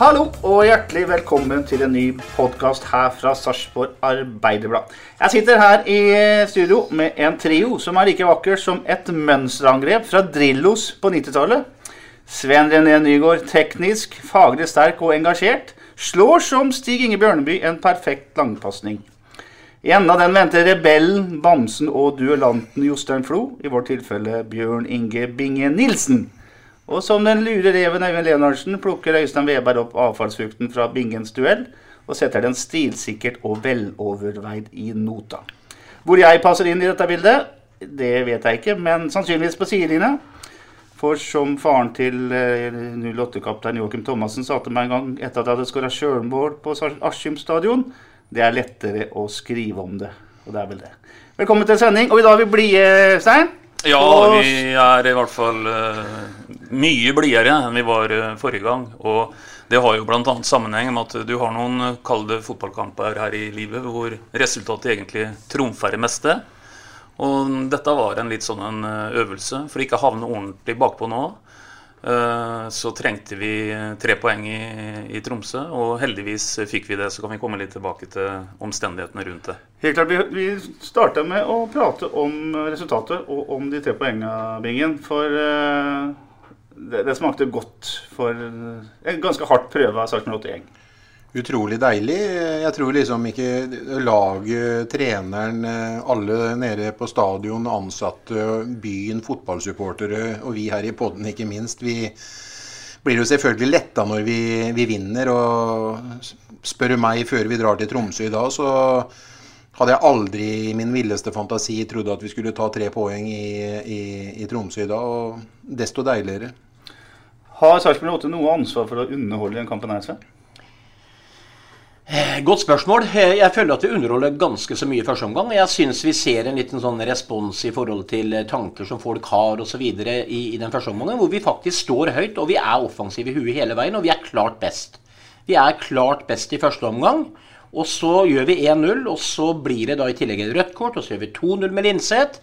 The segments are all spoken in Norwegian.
Hallo og hjertelig velkommen til en ny podkast her fra Sarpsborg Arbeiderblad. Jeg sitter her i studio med en trio som er like vakker som et mønsterangrep fra Drillos på 90-tallet. Sven René Nygård, teknisk, faglig sterk og engasjert, slår som Stig Inge Bjørneby en perfekt langpasning. I enden av den venter rebellen, bamsen og duellanten Jostein Flo, i vårt tilfelle Bjørn Inge Binge Nilsen. Og som den lure reven Øyvind Leonardsen plukker Øystein Weberg opp avfallsfrukten fra Bingens duell og setter den stilsikkert og veloverveid i nota. Hvor jeg passer inn i dette bildet, det vet jeg ikke, men sannsynligvis på sidelinja. For som faren til eh, 08-kaptein Joakim Thomassen sa til meg en gang etter at jeg hadde skåra sjølmål på Askim stadion, det er lettere å skrive om det. Og det er vel det. Velkommen til sending. Og i dag er vi blide, Stein. Ja, vi er i hvert fall eh, mye blidere enn vi var eh, forrige gang. Og det har jo bl.a. sammenheng med at du har noen eh, kalde fotballkamper her i livet hvor resultatet egentlig trumfer det meste. Og dette var en litt sånn en eh, øvelse. For å ikke havne ordentlig bakpå nå, så trengte vi tre poeng i, i Tromsø. Og heldigvis fikk vi det. Så kan vi komme litt tilbake til omstendighetene rundt det. Helt klart, Vi, vi starta med å prate om resultatet og om de tre poengene, Bingen. For det, det smakte godt for en ganske hardt prøve av Sarpsborg 81. Utrolig deilig. Jeg tror liksom ikke laget, treneren, alle nede på stadion, ansatte, byen, fotballsupportere og vi her i podden ikke minst, vi blir jo selvfølgelig letta når vi, vi vinner. Og spør meg før vi drar til Tromsø i dag, så hadde jeg aldri i min villeste fantasi trodd at vi skulle ta tre poeng i, i, i Tromsø i dag. Og desto deiligere. Har Sarpsborg 8 noe ansvar for å underholde den kampen her, Sven? Eh, Godt spørsmål. Eh, Jeg føler at vi underholder ganske så mye i første omgang. Jeg syns vi ser en liten sånn respons i forhold til eh, tanker som folk har osv. I, i den første omgangen, hvor vi faktisk står høyt og vi er offensive i huet hele veien, og vi er klart best. Vi er klart best i første omgang. Og så gjør vi 1-0, og så blir det da i tillegg et rødt kort, og så gjør vi 2-0 med Linseth.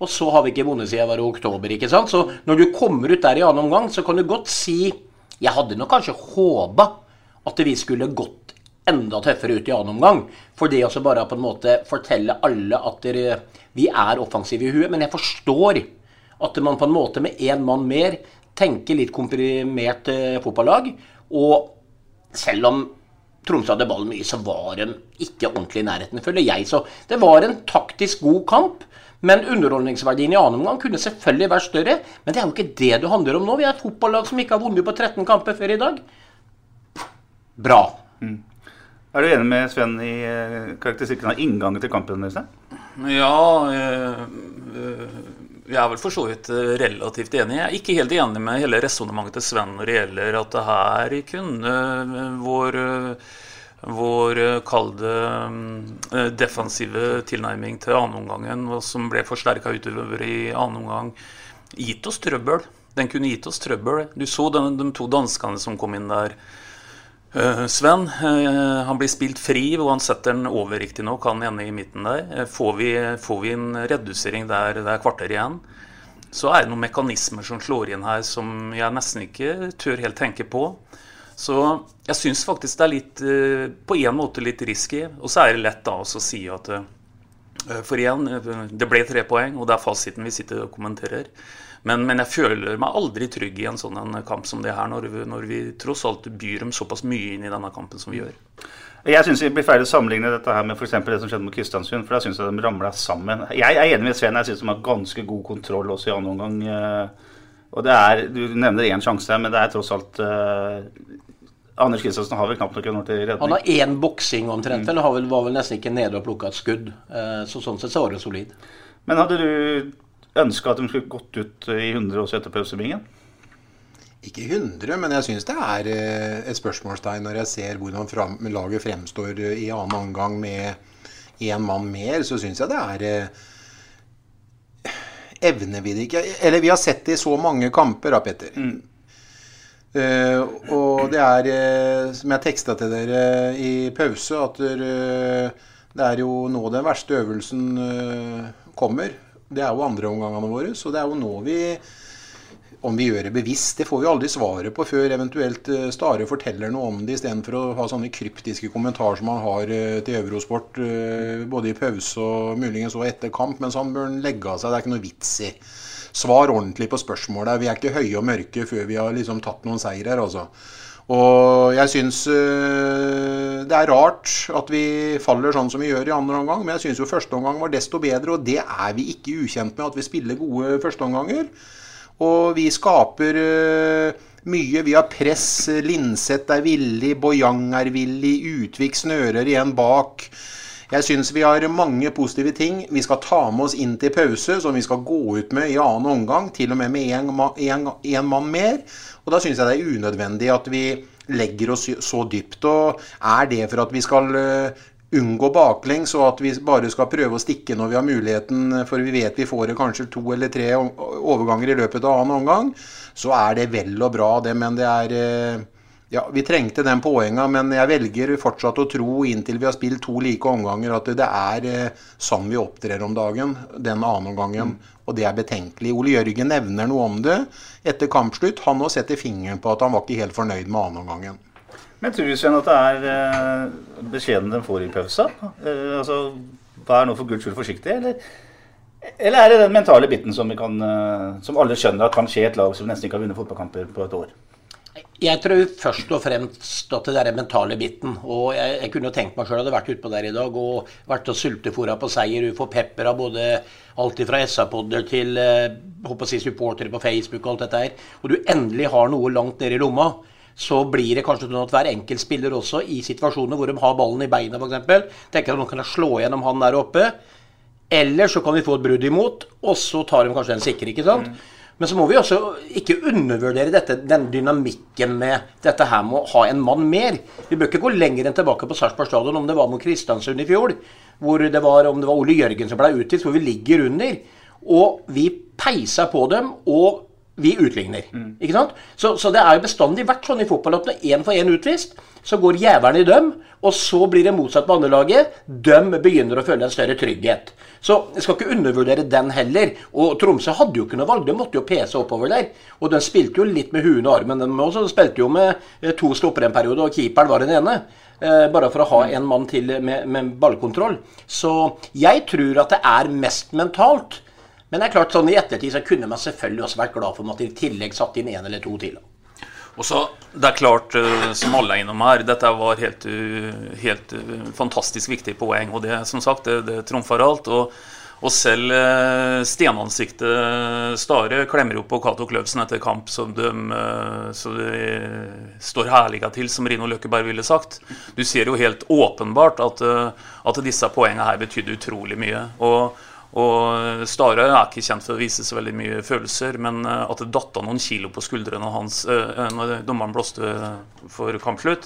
Og så har vi ikke vunnet siden det var oktober. ikke sant? Så når du kommer ut der i annen omgang, så kan du godt si Jeg hadde nok kanskje håpa at vi skulle gått enda tøffere ut i annen omgang. For det også bare på en måte fortelle alle at dere, vi er offensive i huet. Men jeg forstår at man på en måte med én mann mer tenker litt komprimert eh, fotballag. Og selv om Tromsø hadde ballen mye, så var de ikke ordentlig i nærheten, føler jeg. Så det var en taktisk god kamp. Men underholdningsverdien i annen omgang kunne selvfølgelig vært større. Men det er jo ikke det det handler om nå. Vi er et fotballag som ikke har vunnet på 13 kamper før i dag. Bra. Er du enig med Sven i eh, karakteristikken av inngangen til kampen? Øystein? Ja, eh, eh, jeg er vel for så vidt relativt enig. Jeg er ikke helt enig med hele resonnementet til Sven når det gjelder at det her kunne vår, vår eh, kall det eh, defensive tilnærming til annenomgangen, som ble forsterka utover i annen omgang, gitt oss trøbbel. Den kunne gitt oss trøbbel. Du så den, de to danskene som kom inn der. Uh, Sven, han blir spilt fri, og han setter den over riktignok, han ene i midten der. Får, vi, får, vi, en redusering der det er kvarter igjen, så er det noen mekanismer som slår inn her som jeg nesten ikke tør helt tenke på. Så jeg syns faktisk det er litt, på en måte litt risky. Og så er det lett da å si at For igjen, det ble tre poeng, og det er fasiten vi sitter og kommenterer. Men, men, jeg føler meg aldri trygg i en sånn en kamp som det her, når vi, når vi, tross alt byr dem såpass mye inn i denne kampen som vi gjør. Jeg syns vi blir feil å sammenligne dette her med for det som skjedde mot Kristiansund. For da syns jeg de ramla sammen. Jeg er enig med Sven. Jeg syns de har ganske god kontroll også i annen omgang. Eh, og det er, Du nevner én sjanse, men det er tross alt Anders Kristiansen har vel knapt nok en til redning. Han har én boksing omtrent. Mm. Han var vel nesten ikke nede og plukka et skudd. Uh, så sånn sett så var det solid. Men hadde du ønska at de skulle gått ut i 100 også etter pausebingen? Ikke 100, men jeg syns det er eh, et spørsmålstegn når jeg ser hvordan frem, laget fremstår eh, i annen omgang med én mann mer. Så syns jeg det er eh, Evner vi det ikke Eller vi har sett det i så mange kamper, da, Petter. Mm. Uh, og det er, uh, som jeg teksta til dere i pause, at uh, det er jo nå den verste øvelsen kommer. Det er jo andreomgangene våre, så det er jo nå vi om vi gjør det bevisst, det får vi aldri svaret på før eventuelt eh, Stare forteller noe om det, istedenfor å ha sånne kryptiske kommentarer som han har eh, til Eurosport eh, både i pause og muligens også etter kamp. Mens han bør legge av seg. Det er ikke noe vits i. Svar ordentlig på spørsmålet. Vi er ikke høye og mørke før vi har liksom tatt noen seirer. altså. Og jeg syns uh, det er rart at vi faller sånn som vi gjør i andre omgang, men jeg syns jo første omgang var desto bedre, og det er vi ikke ukjent med, at vi spiller gode førsteomganger. Og vi skaper uh, mye. Vi har press, Linseth er villig, Boyang er villig, Utvik snører igjen bak. Jeg syns vi har mange positive ting vi skal ta med oss inn til pause, som vi skal gå ut med i annen omgang, til og med med én mann mer. Og da syns jeg det er unødvendig at vi legger oss så dypt. Og er det for at vi skal eh, unngå baklengs, og at vi bare skal prøve å stikke når vi har muligheten, for vi vet vi får kanskje to eller tre overganger i løpet av annen omgang, så er det vel og bra, det. Men det er eh, ja, Vi trengte den poenga, men jeg velger fortsatt å tro inntil vi har spilt to like omganger, at det er eh, sånn vi opptrer om dagen, den andre omgangen. Mm. Og det er betenkelig. Ole Jørgen nevner noe om det etter kampslutt. Han òg setter fingeren på at han var ikke helt fornøyd med andre omgangen. Men tror du Sven, at det er eh, beskjeden de får i pausa? Eh, altså, Vær nå for guds skyld forsiktig, eller? Eller er det den mentale biten som, kan, som alle skjønner at kan skje et lag som nesten ikke har vunnet fotballkamper på et år? Jeg tror først og fremst at det er den mentale biten. Og jeg, jeg kunne tenkt meg sjøl hadde vært utpå der i dag og vært og sultefòra på seier. Du får pepper av både alt fra SA-podder til eh, si, supportere på Facebook og alt dette her. Og du endelig har noe langt nede i lomma. Så blir det kanskje sånn at hver enkelt spiller også i situasjoner hvor de har ballen i beina f.eks. Tenker at nå kan slå gjennom han der oppe. Eller så kan vi få et brudd imot, og så tar de kanskje en sikre. ikke sant? Mm. Men så må vi også ikke undervurdere dette, den dynamikken med dette her med å ha en mann mer. Vi bør ikke gå lenger enn tilbake på Sarpsborg stadion om det var mot Kristiansund i fjor. Hvor det var, om det var Ole Jørgen som ble utvist, hvor vi ligger under. Og vi peiser på dem, og vi utligner. Mm. Ikke sant? Så, så, det er jo bestandig vært sånn i fotball at når én for én utvist, så går jævelen i døm, og så blir det motsatt på andrelaget. Døm begynner å føle en større trygghet. Så jeg skal ikke undervurdere den heller. Og Tromsø hadde jo ikke noe valg, de måtte jo pese oppover der. Og de spilte jo litt med huet og armen, de også. spilte jo med eh, to stoppere en periode, og keeperen var den ene. Eh, bare for å ha en mann til med, med ballkontroll. Så jeg tror at det er mest mentalt. Men det er klart sånn i ettertid så kunne man selvfølgelig også vært glad for at de i tillegg satte inn en eller to til. Og så, Det er klart, eh, som alle er innom her, dette var helt, helt fantastisk viktig poeng. Og det som sagt, det, det trumfer alt. og og selv eh, stenansiktet Stare klemmer jo på Cato Kløvsen etter kamp, som de, eh, så de står herliga til, som Rino Løkkeberg ville sagt. Du ser jo helt åpenbart at, eh, at disse poengene her betydde utrolig mye. Og, og Stare er ikke kjent for å vise så veldig mye følelser, men at det datt av noen kilo på skuldrene hans når dommeren blåste for kampslutt,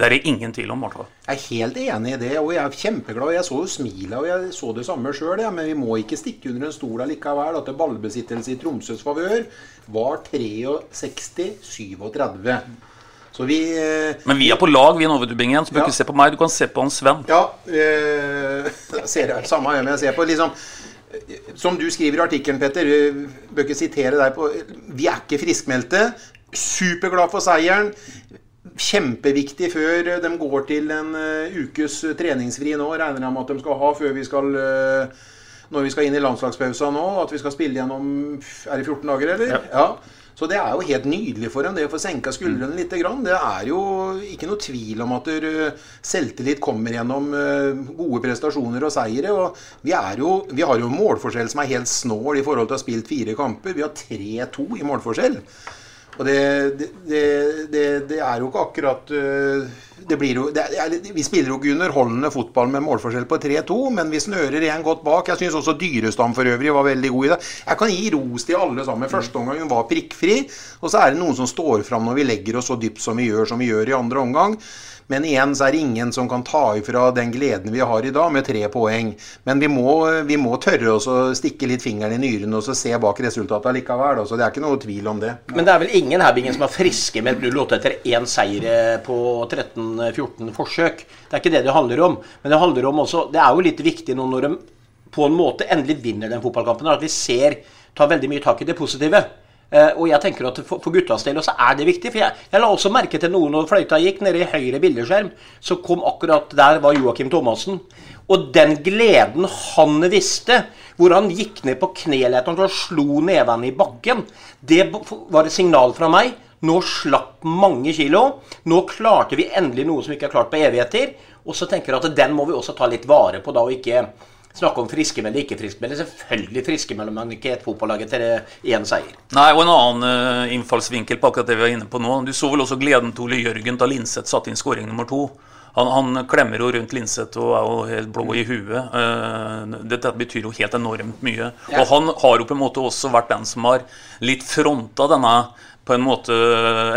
det er det ingen tvil om. Martha. Jeg er helt enig i det, og jeg er kjempeglad. Jeg så jo smilet, og jeg så det samme sjøl. Ja, men vi må ikke stikke under en stol likevel at ballbesittelse i Tromsøs favør var 63-37. Så vi eh, Men vi er på lag, vi nå, vet du, Bingen. Så du Ja. ikke se på meg, du kan se på han Sven. Ja, eh, ser jeg, samme øye, men jeg ser på liksom eh, Som du skriver i artikkelen, Petter, eh, bør ikke sitere deg på Vi er ikke friskmeldte. Superglad for seieren. Kjempeviktig før de går til en eh, ukes treningsfri nå, regner jeg med at de skal ha før vi skal eh, når vi skal inn i landslagspausa nå, at vi skal spille gjennom Er det 14 dager, eller? Ja. Ja. Så det er jo helt nydelig for dem, det å få senka skuldrene litt. Det er jo ikke noe tvil om at selvtillit kommer gjennom eh, gode prestasjoner og seire. Og vi, er jo, vi har jo en målforskjell som er helt snål i forhold til å ha spilt fire kamper. Vi har 3-2 i målforskjell. Og det, det, det, det, er jo ikke akkurat øh, det blir jo, det er, Vi spiller jo ikke underholdende fotball med målforskjell på 3-2, men vi snører igjen godt bak. Jeg syns også Dyrestam for øvrig var veldig god i det. Jeg kan gi ros til alle sammen. Første omgang var prikkfri. Og så er det noen som står fram når vi legger oss så dypt som vi gjør som vi gjør i andre omgang. Men igjen så er det ingen som kan ta ifra den gleden vi har i dag, med tre poeng. Men vi må, vi må tørre å stikke litt fingeren i nyren og se bak resultatet likevel. Så det er ikke noe tvil om det. Men det er vel ingen her Bingen, som er friske med 0-8 etter én seier eh, på 13-14 forsøk. Det er ikke det det handler om. Men det handler om også Det er jo litt viktig nå når de på en måte endelig vinner den fotballkampen, at vi ser tar veldig mye tak i det positive. Eh, og jeg tenker at For, guttas del også er det viktig. for Jeg, jeg la også merke til noe når fløyta gikk nede i høyre bildeskjerm. Så kom akkurat der var Joakim Thomassen. Og den gleden han visste, hvor han gikk ned på kneleteren og slo nevene i bakken, det var et signal fra meg. Nå slapp mange kilo. Nå klarte vi endelig noe som vi ikke har klart på evigheter. Og så tenker jeg at den må vi også ta litt vare på da, og ikke snakke om friske, men ikke friske. friskmelde. Selvfølgelig friskmelder man ikke et fotballag etter én seier. Nei, og en annen eh, innfallsvinkel på akkurat det vi var inne på nå. Du så vel også gleden til Ole Jørgen da Linseth satte inn skåring nummer to. Han, han klemmer jo rundt Linseth og er jo helt blå i huet. Eh, dette betyr jo helt enormt mye. Og han har jo på en måte også vært den som har litt fronta denne på en måte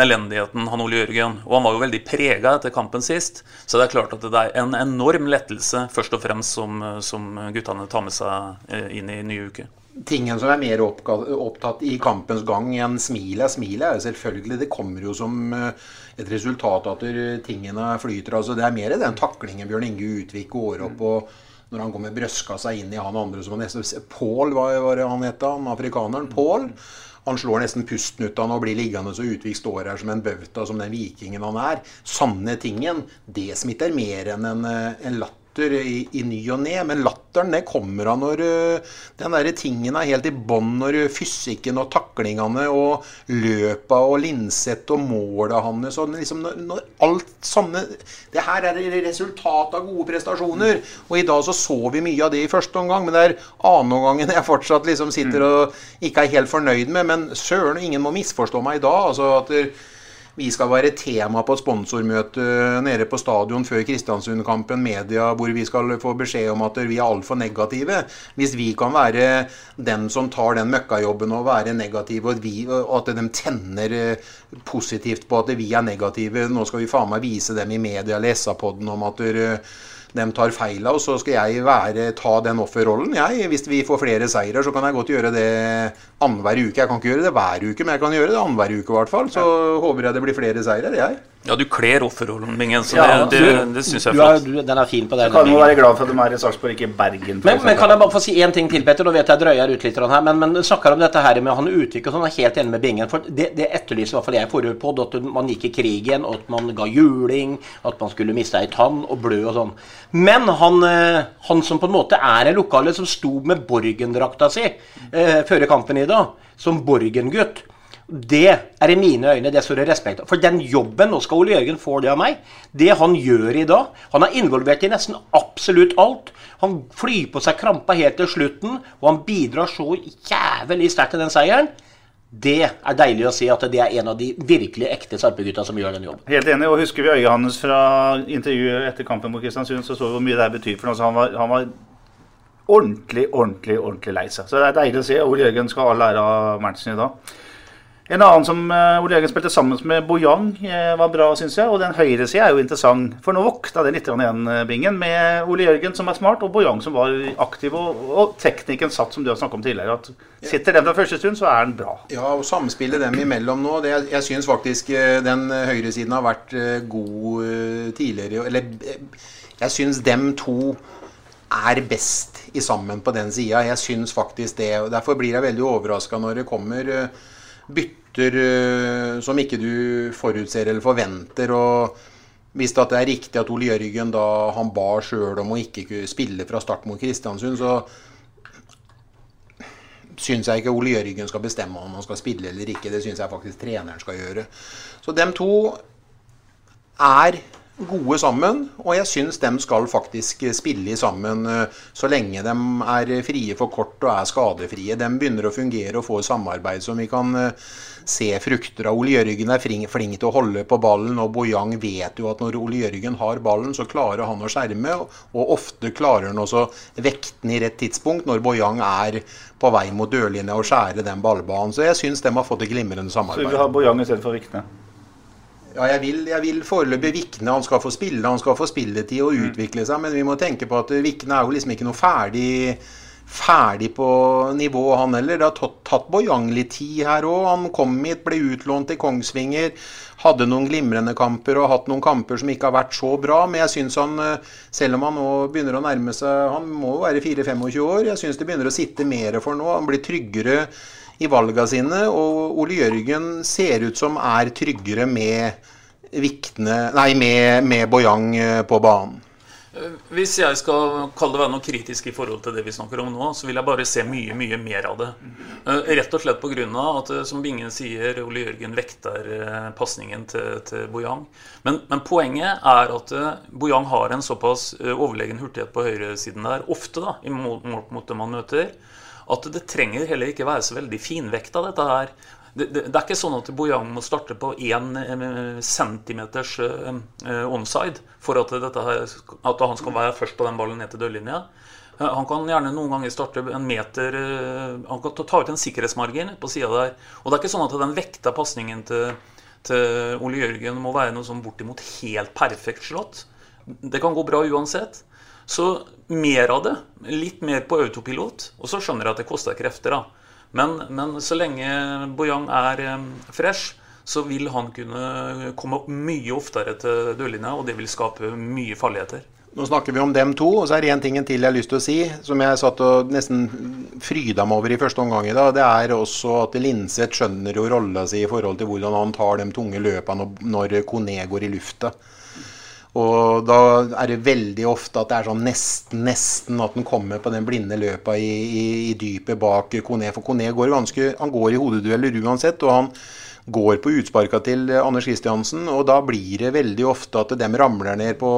elendigheten, han Ole Jørgen. Og han var jo veldig prega etter kampen sist. Så det er klart at det er en enorm lettelse, først og fremst, som, som guttene tar med seg eh, inn i nye uke. Tingen som er mer opptatt i kampens gang enn smilet, smilet er jo selvfølgelig Det kommer jo som eh, et resultat at tingene flyter. altså Det er mer den taklingen Bjørn Inge Utvik går opp og når han kommer brøska seg inn i han andre som han nesten Pål, hva var det han het, han afrikaneren? Pål. Han slår nesten pusten ut av han og blir liggende så Utvik står her som en bauta, som den vikingen han er. Sanne tingen, det smitter mer enn en, eh, en latter i, i ny og ne. Men latteren det kommer av når eh, den der tingen er helt i bånn, når fysikken og taklingene og løpa og Linseth og måla hans og liksom når, når alt sånne Det her er resultat av gode prestasjoner. Og i dag så så vi mye av det i første omgang, men det er annenomgangen jeg fortsatt liksom sitter og ikke er helt fornøyd med. Men søren, ingen må misforstå meg i dag. altså at det, vi skal være tema på et sponsormøte nede på stadion før Kristiansund-kampen, media, hvor vi skal få beskjed om at vi er altfor negative. Hvis vi kan være den som tar den møkkajobben og være negative, og, vi, at de tenner eh, positivt på at vi er negative Nå skal vi faen meg vise dem i media eller SA-podden om at eh, de tar feil av, og så skal jeg være, ta den offerrollen. Jeg, hvis vi får flere seirer, så kan jeg godt gjøre det annenhver uke. Jeg kan ikke gjøre det hver uke, men jeg kan gjøre det annenhver uke i hvert fall. Så håper jeg det blir flere seirer, jeg. Ja, du kler offerrollen, Bingen, så Ja, det, det, det syns jeg er du er, flott. du, den er fin på Du kan jo være glad for at de er i Sarpsborg, ikke i Bergen. Men, men kan jeg bare få si én ting til, Petter? Nå vet jeg drøyer ut litt her, men, men snakker om dette her med han Utvik og sånn, er helt enig med Bingen. For det, det etterlyser i hvert fall jeg forrige podd, at man gikk i krigen, og at man ga juling, at man skulle miste ei tann og blø og sånn. Men han, eh, han som på en måte er en lokale, som sto med Borgen-drakta si eh, før kampen i dag, som Borgen-gutt. Det er i mine øyne det står det respekt. For den jobben, nå skal Ole Jørgen få det av meg, det han gjør i dag Han er involvert i nesten absolutt alt. Han flyr på seg krampa helt til slutten, og han bidrar så jævlig sterkt til den seieren. Det er deilig å si at det er en av de virkelig ekte Sarpegutta som gjør den jobben. Helt enig. og Husker vi øyet hans fra intervjuet etter kampen mot Kristiansund, så så vi hvor mye det her betyr for ham. Han var, han var ordentlig, ordentlig ordentlig lei seg. Så det er deilig å se. Ole Jørgen skal ha all ære av matchen i dag. En annen som uh, Ole Jørgen spilte sammen med Bojang, uh, var bra, syns jeg. Og den høyresida er jo interessant. For nå vokta det litt igjen, uh, Bingen, med Ole Jørgen som er smart, og Bojang som var aktiv. Og, og teknikken satt, som du har snakket om tidligere. at Sitter den fra første stund, så er den bra. Ja, og samspillet dem imellom nå det, Jeg syns faktisk den høyresiden har vært god tidligere. Eller jeg syns dem to er best i sammen på den sida. Jeg syns faktisk det. og Derfor blir jeg veldig overraska når det kommer bytter uh, som ikke du forutser eller forventer. og Hvis det er riktig at Ole Jørgen da han ba sjøl om å ikke spille fra start mot Kristiansund, så syns jeg ikke Ole Jørgen skal bestemme om han skal spille eller ikke. Det syns jeg faktisk treneren skal gjøre. Så dem to er gode sammen, og jeg syns de skal faktisk spille sammen eh, så lenge de er frie for kort og er skadefrie. De begynner å fungere og får samarbeid som vi kan eh, se frukter av. Ole Jørgen er flink, til å holde på ballen, og Bojang vet jo at når Ole Jørgen har ballen, så klarer han å skjerme, og ofte klarer han også vekten i rett tidspunkt når Bojang er på vei mot dørlinja og skjære den ballbanen. Så jeg syns de har fått et glimrende samarbeid. Så vi har ha Bojang istedenfor Vikne? Ja, jeg vil, jeg vil foreløpig Vikne. Han skal få spille, han skal få spilletid og mm. utvikle seg. Men vi må tenke på at Vikne er jo liksom ikke noe ferdig, ferdig på nivå, han heller. Det har tatt, tatt Bojang litt tid her òg. Han kom hit, ble utlånt til Kongsvinger. Hadde noen glimrende kamper og hatt noen kamper som ikke har vært så bra. Men jeg syns han, eh, selv om han nå begynner å nærme seg Han må jo være 4-25 år. Jeg syns det begynner å sitte mer for nå. Han blir tryggere i valgene sine. Og Ole Jørgen ser ut som er tryggere med, Viktene, nei, med, med Bojang eh, på banen. Eh, hvis jeg skal kalle det være noe kritisk i forhold til det vi snakker om nå, så vil jeg bare se mye mye mer av det. Eh, rett og slett pga. at som Bingen sier, Ole Jørgen vekter pasningen til, til Bojang. Men, men, poenget er at Bojang har en såpass overlegen hurtighet på høyresiden der, ofte da, i mål mot det man møter, at det trenger heller ikke være så veldig finvekta, dette her. Det, det, det, er ikke sånn at Bojang må starte på én eh, centimeters uh, onside for at, her, at, han skal være først på den ballen ned til dørlinja. Han kan gjerne noen ganger starte en meter Han kan ta ut en sikkerhetsmargin på sida der. Og det er ikke sånn at den vekta pasningen til, til Ole Jørgen må være noe sånn bortimot helt perfekt slått. Det kan gå bra uansett. Så mer av det. Litt mer på autopilot. Og så skjønner jeg at det koster krefter. da. Men, men så lenge Bojang er fresh, så vil han kunne komme mye oftere til dørlinja, og det vil skape mye farligheter. Nå snakker vi om dem to, og så er det én ting til jeg har lyst til å si, som jeg satt og nesten fryda meg over i første omgang i dag. Det er også at Linseth skjønner jo rolla si i forhold til hvordan han tar de tunge løpene når Kone går i lufta. Og da er det veldig ofte at det er sånn nesten, nesten at den kommer på den blinde løpa i, i, i dypet bak Kone. For Kone går ganske, han går i hodedueller uansett. og han går på utsparka til Anders Kristiansen, og da blir det veldig ofte at de ramler ned på,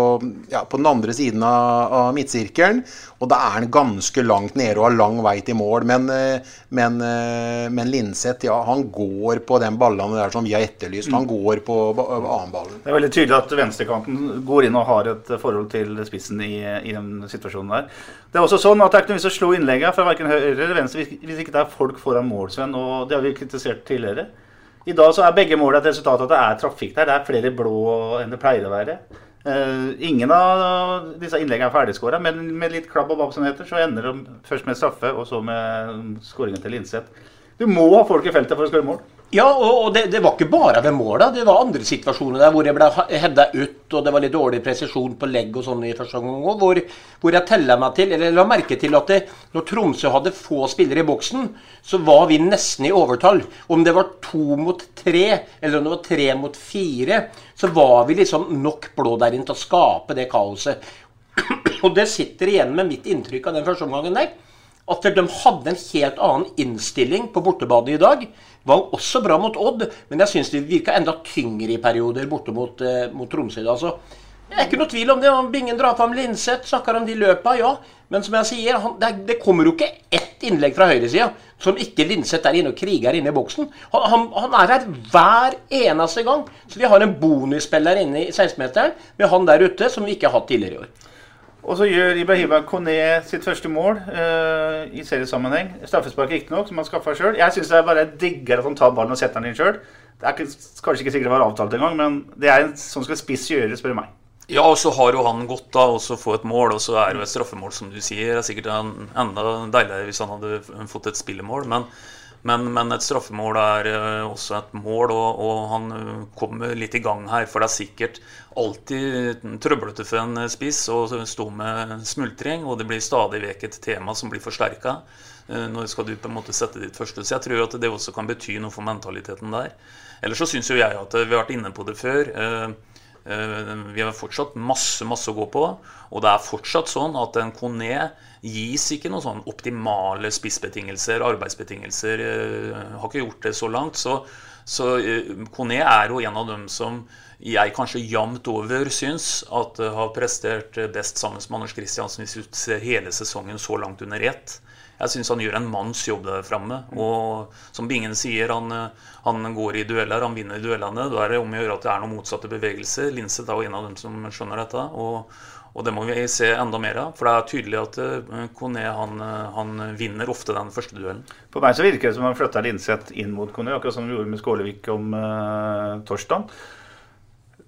ja, på den andre siden av, av, midtsirkelen. Og da er han ganske langt nede og har lang vei til mål. Men, eh, men, eh, men Linseth, ja, han går på den ballene der som vi har etterlyst. Han går på annenballen. Det er veldig tydelig at venstrekanten går inn og har et forhold til spissen i, i den situasjonen der. Det er også sånn at det er ikke noe vits å slå innleggene fra verken høyre eller venstre hvis ikke det er folk foran mål, Sven. Og det har vi kritisert tidligere. I dag så er begge måla et resultat av at det er trafikk der. Det er flere blå enn det pleier å være. Uh, ingen av disse innleggene er ferdigskåra, men med litt klabb og babb, som heter, så ender de først med straffe, og så med skåringen til Linseth. Du må ha folk i feltet for å skåre mål. Ja, og, det, det, var ikke bare ved måla. Det var andre situasjoner der hvor jeg ble hedda ut, og det var litt dårlig presisjon på legg og sånn i første omgang òg. Hvor, hvor, jeg tella meg til, eller la merke til at det, når Tromsø hadde få spillere i boksen, så var vi nesten i overtall. Om det var to mot tre, eller om det var tre mot fire, så var vi liksom nok blå der inne til å skape det kaoset. Og det sitter igjen med mitt inntrykk av den første omgangen der. At de hadde en helt annen innstilling på bortebane i dag. Var også bra mot Odd, men jeg syns de virka enda tyngre i perioder borte mot, eh, mot Tromsø. Altså, det er ikke noe tvil om det. om Bingen drar fram Linseth, snakker om de løpa, ja. Men som jeg sier, han, det, det, kommer jo ikke ett innlegg fra høyresida som ikke Linseth er inne og kriger inne i boksen. Han, han, han, er her hver eneste gang. Så vi har en bonusspiller inne i 16-meteren med han der ute som vi ikke har hatt tidligere i år. Og så gjør Ibrahima Kone sitt første mål uh, i seriesammenheng. Straffespark riktignok, som han skaffa sjøl. Jeg syns er bare digger at han tar ballen og setter den inn sjøl. Det er kanskje ikke sikkert det var avtalt engang, men det er en sånn skal spiss gjøre, spør du meg. Ja, og så har jo han gått da også få et mål, og så er det jo et straffemål, som du sier. Det er sikkert en, enda deiligere hvis han hadde fått et spillemål. Men, men, men et straffemål er eh, også et mål, og, og, han eh, kommer litt i gang her. For det er sikkert alltid trøblete for en spiss å stå med smultring, og det blir stadig vekk et tema som blir forsterka. Eh, når skal du på en måte sette ditt første. Så jeg tror at det også kan bety noe for mentaliteten der. Ellers så syns jo jeg at vi har vært inne på det før. Eh, vi har fortsatt masse masse å gå på. Og det er fortsatt sånn at en Kone gis ikke noen sånn optimale spissbetingelser, arbeidsbetingelser. Eh, har ikke gjort det så langt. Så, så Kone eh, er jo en av dem som jeg kanskje jevnt over syns at har prestert best sammen med Anders Kristiansen hvis du ser hele sesongen så langt under ett. Jeg syns han gjør en manns jobb der framme. Og som Bingen sier, han, han, går i dueller, han vinner i duellene. Da er det om å gjøre at det er noen motsatte bevegelser. Linseth er jo en av dem som skjønner dette. Og, og, det må vi se enda mer av. For det er tydelig at uh, Kone han, han, vinner ofte den første duellen. På meg så virker det som han flytta Linseth inn mot Kone, akkurat som vi gjorde med Skålevik om uh, torsdag.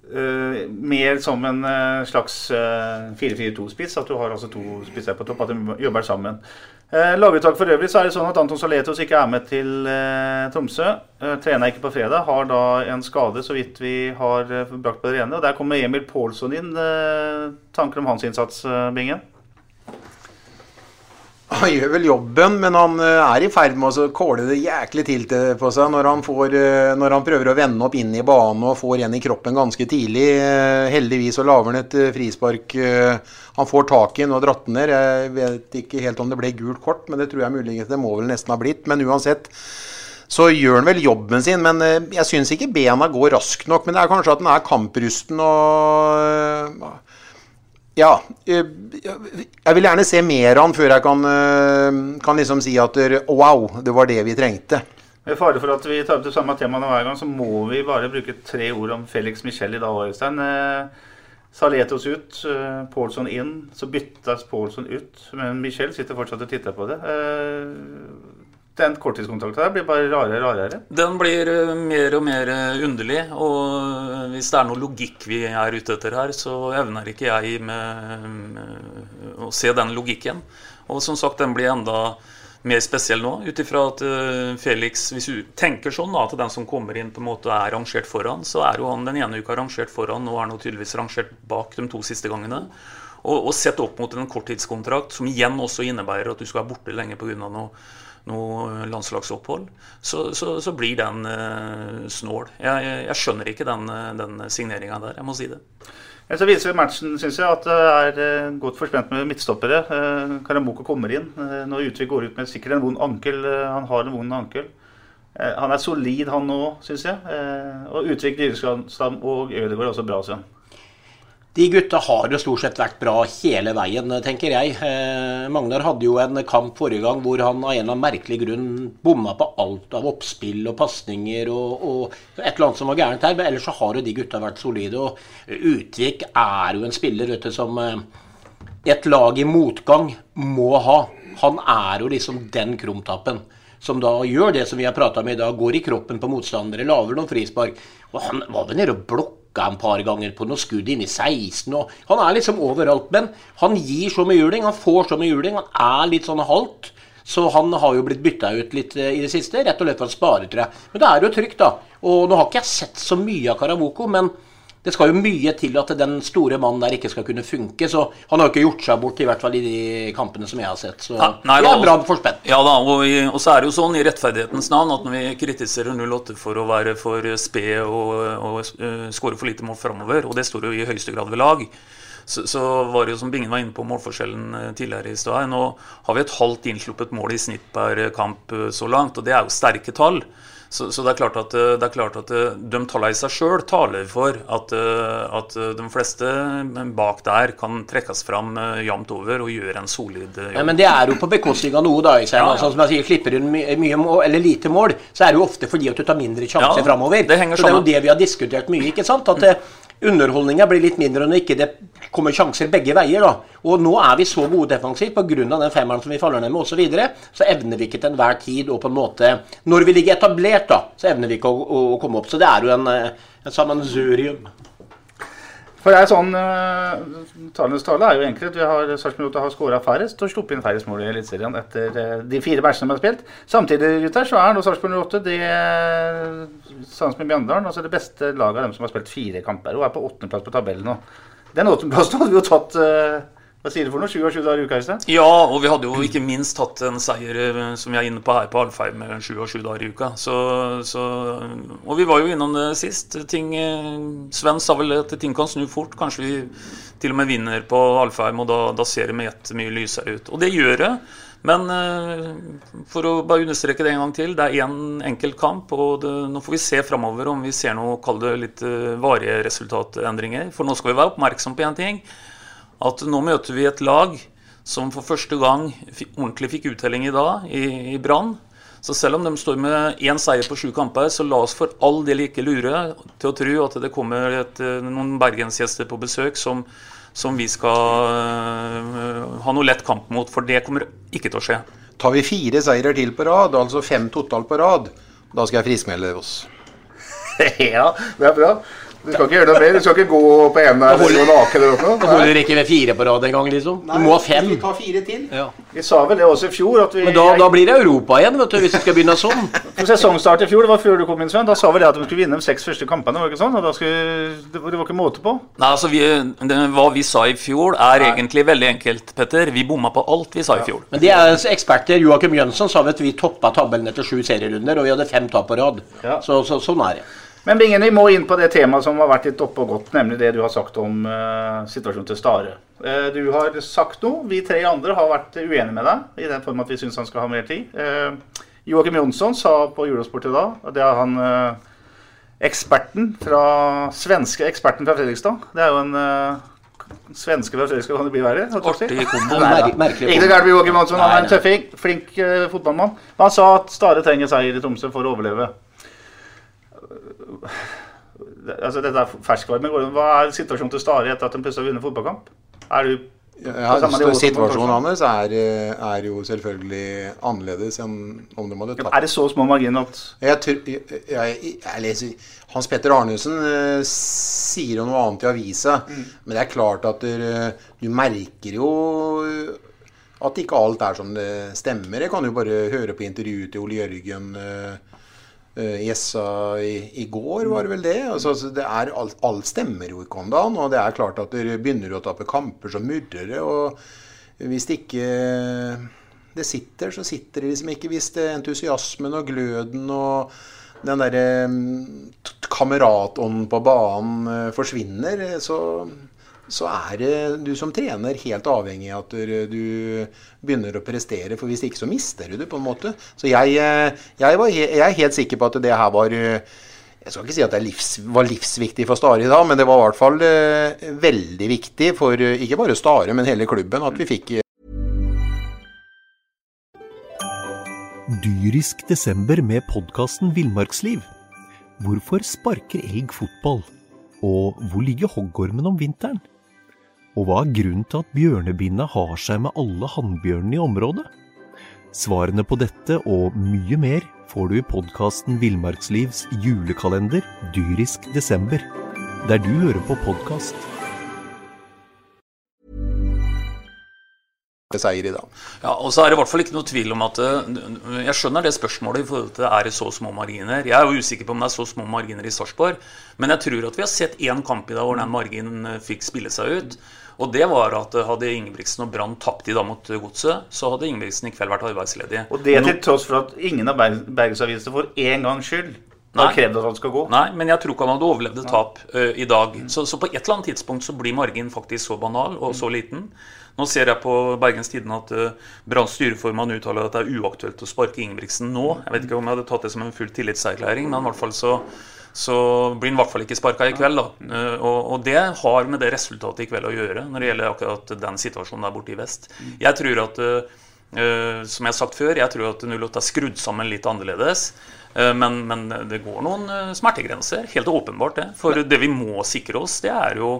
Uh, mer som en uh, slags uh, 4-4-2-spiss. At du har altså to spisser på topp, at de jobber sammen. Eh, Laguttak for øvrig så er det sånn at Anton Saletos ikke er med til eh, Tromsø. Eh, trener ikke på fredag. Har da en skade, så vidt vi har eh, brakt på det rene. Og Der kommer Emil Pålsson inn. Eh, tanker om hans innsats, eh, Bingen? Han gjør vel jobben, men han eh, er i ferd med å kåle det jæklig til på seg når han, får, eh, når han, prøver å vende opp inn i banen og får en i kroppen ganske tidlig. Eh, heldigvis så lager han et frispark han får tak i den og dratt den ned. Jeg vet ikke helt om det ble gult kort, men det tror jeg muligens det må vel nesten ha blitt. Men uansett så gjør han vel jobben sin. Men jeg syns ikke bena går raskt nok. Men det er kanskje at den er kamprusten og ja. Eh, jeg vil gjerne se mer av han før jeg kan, eh, kan liksom si at wow, det var det vi trengte. Med fare for at vi tar opp det samme temaet hver gang, så må vi bare bruke tre ord om Felix Michel i dag, Øystein. Eh, Saletos ut, Paulson inn. Så byttes Paulson ut. Men Michel sitter fortsatt og titter på det den korttidskontrakten der blir bare rarere og rarere? Den blir eh, mer og mer eh, underlig. Og hvis det er noe logikk vi er ute etter her, så evner ikke jeg med, med å se den logikken. Og som sagt, den blir enda mer spesiell nå, ut ifra at eh, Felix Hvis du tenker sånn da, at den som kommer inn, på en måte er rangert foran, så er jo han den ene uka rangert foran, nå er han tydeligvis rangert bak de to siste gangene. Og, og sett opp mot en korttidskontrakt, som igjen også innebærer at du skal være borte lenge pga. noe noe landslagsopphold, så, så, så blir den uh, snål. Jeg, jeg, jeg, skjønner ikke den, eh, den signeringa der, jeg må si det. Så viser vi matchen synes jeg, at det er godt forspent med midtstoppere. Karamoko kommer inn. Når Utvik går ut med sikkert en vond ankel. han har en vond ankel. han er solid, han nå, syns jeg. og Utvik, Dyrestam og Ødegaard er også bra. Sånn. De gutta har jo stort sett vært bra hele veien, tenker jeg. Eh, Magnar hadde jo en kamp forrige gang hvor han av en eller annen merkelig grunn bomma på alt av oppspill og pasninger og, og, et eller annet som var gærent her. Men ellers så har jo de gutta vært solide. Og Utvik er jo en spiller vet du, som eh, et lag i motgang må ha. Han er jo liksom den krumtappen som da gjør det som vi har prata om i dag, går i kroppen på motstandere, lager noen frispark. Og han var vel nede og blokka hakka en par ganger på noe skudd inn i 16. Og han er liksom overalt. Men han gir så mye juling, han får så mye juling. Han er litt sånn halvt. Så han har jo blitt bytta ut litt eh, i det siste, rett og slett for å spare, tror jeg. Men det er jo trygt, da. Og nå har ikke jeg sett så mye av Karamoko, men det skal jo mye til at den store mannen der ikke skal kunne funke. Så han har jo ikke gjort seg bort, i hvert fall i de kampene som jeg har sett. Så nei, det er bra for spenn. Ja da, og, og, så er det jo sånn i rettferdighetens navn at når vi kritiserer 08 for å være for sped og, og uh, skåre for lite mål framover, og det står jo i høyeste grad ved lag, så, så, var det jo som Bingen var inne på målforskjellen eh, tidligere i stad. Nå har vi et halvt innsluppet mål i snitt per kamp eh, så langt, og det er jo sterke tall. Så, så, det er klart at, eh, det er klart at eh, de tallene i seg sjøl taler for at, eh, at, de fleste bak der kan trekkes fram jevnt over og gjøre en solid jobb. Ja, men det er jo på bekostning av noe, da. Ja, ja. Sånn som jeg sier, Slipper du mye mål, eller lite mål, så er det jo ofte fordi at du tar mindre sjanser ja, framover. Det så det er jo det vi har diskutert mye. ikke sant? At underholdninga blir litt mindre når ikke det kommer sjanser begge veier. da. Og nå er vi så gode defensivt pga. den femmeren som vi faller ned med osv. Så, videre, så evner vi ikke til enhver tid og på en måte Når vi ligger etablert, da, så evner vi ikke å, å, komme opp. Så det er jo en, eh, en sammensurium. For det er sånn, uh, Tallenes tale er jo egentlig at vi har Sarpsborg har skåra færrest og sluppet inn færrest mål i Eliteserien etter uh, de fire matchene de har spilt. Samtidig gutter, så er nå Sarpsborg 08 det, sammen med Mjøndalen altså det beste laget av dem som har spilt fire kamper, og er på åttendeplass på tabellen nå. Den åttendeplassen hadde vi jo tatt uh, hva sier du for noe? 27 dager i uka? Øystein? Ja, og vi hadde jo ikke minst hatt en seier eh, som vi er inne på her på Alfheim med 27 dager i uka. Så, så, og vi var jo innom det sist. Ting, eh, Sven sa vel at ting kan snu fort. Kanskje vi til og med vinner på Alfheim, og da, da ser det med ett mye lysere ut. Og det gjør det. Men eh, for å bare understreke det en gang til, det er én en enkelt kamp. Og det, nå får vi se framover om vi ser noe, kall det litt varige resultatendringer. For nå skal vi være oppmerksom på én ting at nå møter vi et lag som for første gang ordentlig fikk uttelling i dag, i, i Brann. Så selv om de står med én seier på sju kamper, så la oss for all del ikke lure til å tro at det kommer et, eh, noen bergensgjester på besøk som, som vi skal uh, ha noe lett kamp mot, for det kommer ikke til å skje. Tar vi fire seirer til på rad, altså fem totalt på rad, da skal jeg friskmelde oss. ja, det er bra. Du skal ikke gjøre noe mer? Du skal ikke gå på en der og naken eller noe? Da holder ikke med fire på rad engang, liksom. Du må ha fem. Vi tar fire til. Ja. Vi sa vel det også i fjor. At vi, Men da, da blir det Europa igjen, vet du, hvis vi skal begynne sånn. På sesongstart i fjor, det var før du kom inn, Sven, da sa vel det at de skulle vinne de seks første kampene. var det ikke sånn? Og da skulle, det, var, ikke måte på? Nei, altså vi, det, Hva vi sa i fjor, er Nei. egentlig veldig enkelt, Petter. Vi bomma på alt vi sa i fjor. Men de er eksperter. Joakim Jønsson sa at vi toppa tabellen etter sju serierunder, og vi hadde fem tap på rad. Ja. Så, så, sånn er det. Men Bingen, vi må inn på det temaet som har vært litt oppe og gått, nemlig det du har sagt om uh, situasjonen til Stare. Uh, du har sagt noe. Vi tre andre har vært uenige med deg, i den form at vi syns han skal ha mer tid. Uh, Joakim Jonsson sa på Eurosport i dag, og det er han eksperten fra, svenske eksperten fra Fredrikstad. Det er jo en svenske fra Fredrikstad, kan det bli verre? Artig kombo. Ikke gærent med Joakim Jonsson, han er en tøffing. Flink fotballmann. Han sa at Stare trenger seier i Tromsø for å overleve altså Dette er ferskvarme. Hva er situasjonen til Stare etter at de plutselig har vunnet fotballkamp? Er du ja, situasjonen hans er, er, jo selvfølgelig annerledes enn om de hadde tatt Er det så små marginer at jeg, jeg, jeg, jeg, leser Hans Petter Arnesen uh, sier jo noe annet i avisa, mm. men det er klart at du, du merker jo at ikke alt er som det stemmer. Jeg kan jo bare høre på intervjuet til Ole Jørgen uh, Gjessa i, i, går, var det vel det. Altså, altså det er, alt, alt, stemmer jo ikke om dagen. Og det er klart at dere begynner å tape kamper, som murrere. Og hvis det ikke det sitter, så sitter det liksom ikke. Hvis det entusiasmen og gløden og den derre mm, kameratånden på banen eh, forsvinner, så så er det du som trener helt avhengig av at du begynner å prestere. For hvis ikke så mister du det, på en måte. Så jeg, jeg, var, jeg er helt sikker på at det her var Jeg skal ikke si at det livs, var livsviktig for Stare i dag, men det var i hvert fall uh, veldig viktig for ikke bare Stare, men hele klubben at vi fikk Dyrisk desember med podkasten Villmarksliv. Hvorfor sparker elg fotball? Og hvor ligger hoggormen om vinteren? Og hva er grunnen til at bjørnebinna har seg med alle hannbjørnene i området? Svarene på dette og mye mer får du i podkasten Villmarkslivs julekalender dyrisk desember, der du hører på podkast. Seier i dag. Ja, og så er det i hvert fall ikke noe tvil om at eh, Jeg skjønner det spørsmålet i forhold til er det så små marginer. Jeg er jo usikker på om det er så små marginer i Sarpsborg, men jeg tror at vi har sett én kamp i dag hvor den marginen eh, fikk spille seg ut. Og det var at hadde Ingebrigtsen og Brann tapt i dag mot Godset, så hadde Ingebrigtsen i kveld vært arbeidsledig. Og det til tross for at ingen av Bergens aviser for én gangs skyld har krevd at han skal gå? Nei, men jeg tror ikke han hadde overlevd et tap uh, i dag. Så, så, på et eller annet tidspunkt så blir marginen faktisk så banal og så liten. Nå ser jeg på Bergens Tidende at uh, Branns styreformann uttaler at det er uaktuelt å sparke Ingebrigtsen nå. Jeg vet ikke om jeg hadde tatt det som en full tillitserklæring, men i hvert fall så så blir han i hvert fall ikke sparka i kveld. da. Eh, og, og, det har med det resultatet i kveld å gjøre når det gjelder akkurat den situasjonen der borte i vest. Jeg tror at uh, som jeg har sagt før, jeg tror at 08 er skrudd sammen litt annerledes. Men, men det går noen smertegrenser. Helt åpenbart det. For det vi må sikre oss, det er jo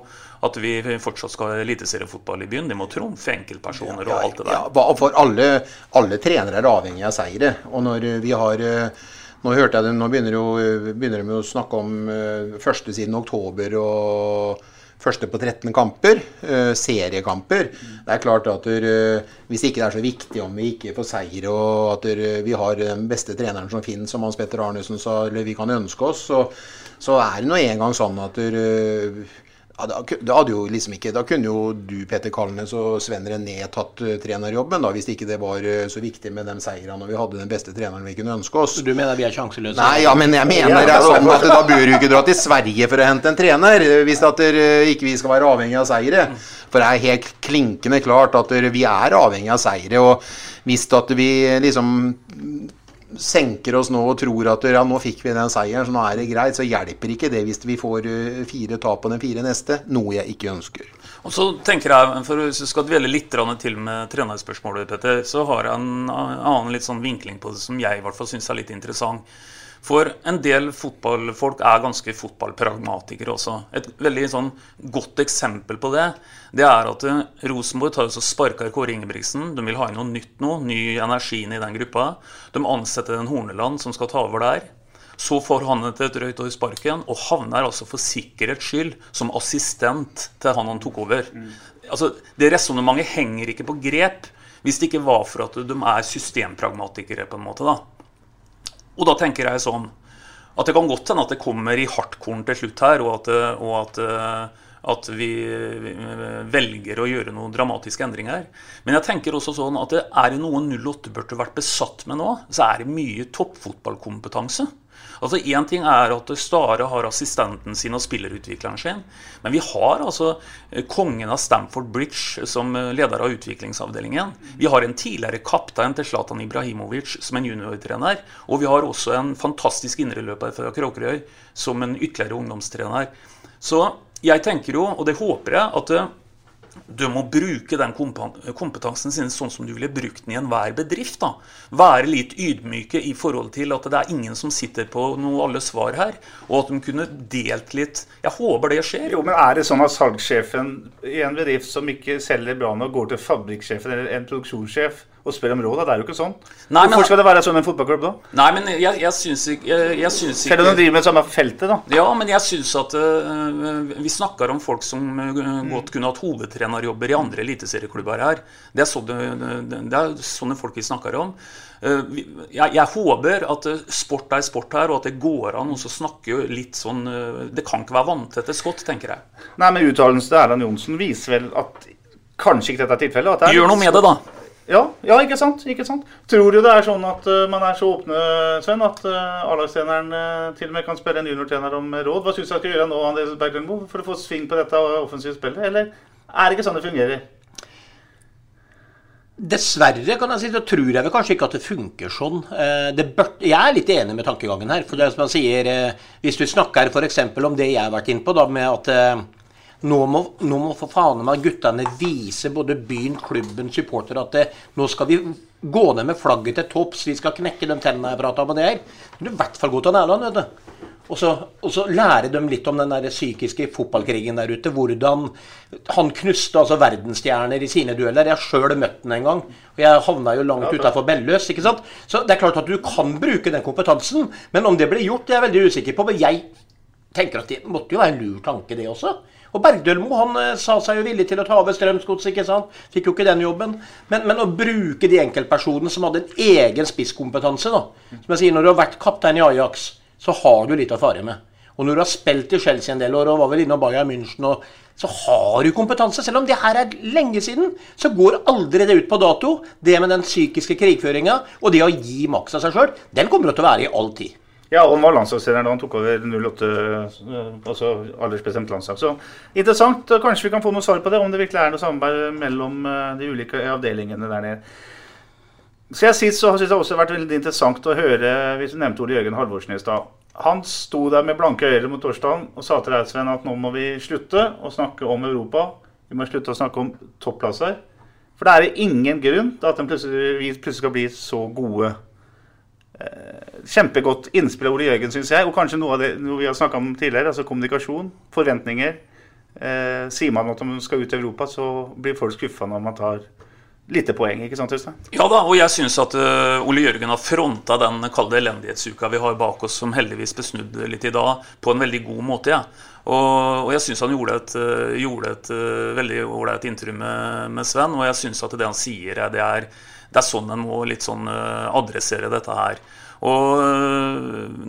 at vi fortsatt skal ha eliteseriefotball i byen. Det må trumfe enkeltpersoner og alt det der. Ja, for alle, alle trenere er avhengig av seire. Og når vi har Nå hørte jeg det, nå begynner, jo, begynner de å snakke om eh, første siden oktober og første på 13 kamper. eh, seriekamper. Det er klart at eh, hvis ikke det er så viktig om vi ikke får seier, og at vi har den beste treneren som finnes, som Hans Petter Arnesen sa, eller vi kan ønske oss, så, så er det nå engang sånn at ja, da, da, hadde jo liksom ikke, da kunne jo du, Petter Kalnes og Sven René tatt eh, trenerjobben, da, hvis ikke det var eh, så viktig med de seirene og vi hadde den beste treneren vi kunne ønske oss. Du mener vi er sjanseløse? Nei, ja, men jeg mener det er sånn at da bør du ikke dra til Sverige for å hente en trener, eh, hvis at dere ikke vi skal være avhengig av seire. For det er helt klinkende klart at der, vi er avhengig av seire. Og hvis at vi liksom senker oss nå og tror at ja, nå fikk vi den seieren, så nå er det greit, så hjelper ikke det hvis vi får eh, fire tap på den fire neste, noe jeg ikke ønsker. Og så tenker jeg, for Hvis du skal dvele litt til med trenerspørsmålet, Petter, så har jeg en annen litt sånn vinkling på det som jeg i hvert fall syns er litt interessant. For en del fotballfolk er ganske fotballpragmatikere også. Et veldig sånn godt eksempel på det det er at eh, Rosenborg tar og sparker Kåre Ingebrigtsen. De vil ha inn noe nytt nå, ny energi inn i den gruppa. De ansetter en Horneland som skal ta over der. Så får han et et drøyt år sparken og havner altså for sikkerhets skyld som assistent til han han tok over. Altså, Det resonnementet henger ikke på grep hvis det ikke var for at de er systempragmatikere. på en måte da. Og da tenker jeg sånn at det kan godt hende at det kommer i hardkorn til slutt her, og at, og at, at vi velger å gjøre noen dramatiske endringer. Men jeg tenker også sånn at er det noe 08 burde vært besatt med nå, så er det mye toppfotballkompetanse. Altså Én ting er at Stare har assistenten sin og spillerutvikleren sin. Men vi har altså eh, kongen av Stamford Bridge som eh, leder av utviklingsavdelingen. Vi har en tidligere kaptein til Zlatan Ibrahimovic som en juniortrener. Og vi har også en fantastisk indreløper fra Kråkerøy som en ytterligere ungdomstrener. Så jeg tenker jo, og det håper jeg, at eh, du må bruke den kompetansen sin sånn som du ville brukt den i enhver bedrift. da. Være litt ydmyke i forhold til at det er ingen som sitter på noe alle svar her. Og at de kunne delt litt Jeg håper det skjer. Jo, men er det sånn at salgssjefen i en bedrift som ikke selger bra nok, går til fabrikksjefen eller en produksjonssjef og spør om råd? Det er jo ikke sånn. Nei, men- Hvorfor skal det være sånn en fotballklubb da? Nei, men jeg, jeg syns ikke, jeg, jeg syns Selv om de driver med det samme feltet, da. Ja, men jeg syns at uh, Vi snakker om folk som uh, godt kunne hatt hovedtrenerjobber i andre eliteserieklubber her. Det er, sånne, det er sånne folk vi snakker om. Øh, Jeg, jeg håper at sport er sport her, og at det går an å snakke litt sånn Det kan ikke være vanntette skott, tenker jeg. Nei, men uttalelsen til Erland Johnsen viser vel at kanskje ikke dette er tilfellet. Gjør noe med det, da. Ja, ja, ikke sant? ikke sant? Tror du det er sånn at uh, man er så åpne, Sven, at uh, A-lagstreneren uh, til og med kan spørre en juniortrener om råd? Hva syns du jeg skal gjøre nå Andreas Berglundbo, for å få sving på dette offensive spillet? Eller er det ikke sånn det fungerer? Dessverre kan jeg si, så tror jeg vel kanskje ikke at det funker sånn. Det bør, jeg er litt enig med tankegangen her. for det er som jeg sier, Hvis du snakker f.eks. om det jeg har vært inne på, da, med at nå må, nå må for faen meg guttene vise både byen, klubben, supportere at det, nå skal vi gå ned med flagget til topps, vi skal knekke de tennene jeg prata om. og det her. Du i hvert fall gå til Nærland, vet du. Og så, og så lære dem litt om den der psykiske fotballkrigen der ute. Hvordan han knuste altså verdensstjerner i sine dueller. Jeg har sjøl møtt den en gang. Og jeg havna jo langt utafor Belløs. ikke sant? Så det er klart at du kan bruke den kompetansen. Men om det blir gjort, det er jeg veldig usikker på. Men jeg tenker at det måtte jo være en lur tanke, det også. Og Bergdølmo han eh, sa seg jo villig til å ta over Strømsgods, ikke sant. Fikk jo ikke den jobben. Men, men å bruke de enkeltpersonene som hadde en egen spisskompetanse, da. Som jeg sier, når du har vært kaptein i Ajax, så har du litt å fare med. Og når du har spilt i Chelsea en del år og var vel innom Bayern München, og, så har du kompetanse. Selv om det her er lenge siden, så går aldri det ut på dato. Det med den psykiske krigføringa og det å gi maks av seg sjøl, den kommer til å være i all tid. Ja, og han var landslagstrener da han tok over 08, eh, altså aldersbestemt landslag. Så interessant. Kanskje vi kan få noe svar på det, om det virkelig er noe samarbeid mellom eh, de ulike avdelingene der nede. Skal jeg si, så synes jeg også det har vært veldig interessant å høre hvis du nevnte Ole Jørgen Halvorsen i stad. Han sto der med blanke øyne mot torsdagen og sa til deg, Sven, at nå må vi slutte å snakke om Europa. Vi må slutte å snakke om topplasser. For det er ingen grunn til at vi plutselig skal bli så gode. Eh, kjempegodt innspill av Ole Jørgen, syns jeg. Og kanskje noe av det noe vi har snakka om tidligere. altså Kommunikasjon, forventninger. Eh, sier man at man skal ut i Europa, så blir folk skuffa når man tar lite poeng. ikke sant, Øystein? Ja da, og jeg syns at uh, Ole Jørgen har fronta den kalde elendighetsuka vi har bak oss, som heldigvis ble snudd litt i dag, på en veldig god måte. Ja. Og, og jeg syns han gjorde et, uh, gjorde et uh, veldig ålreit intervju med, med, Sven, og jeg syns at det han sier, det er, det er sånn en må litt sånn adressere dette her. Og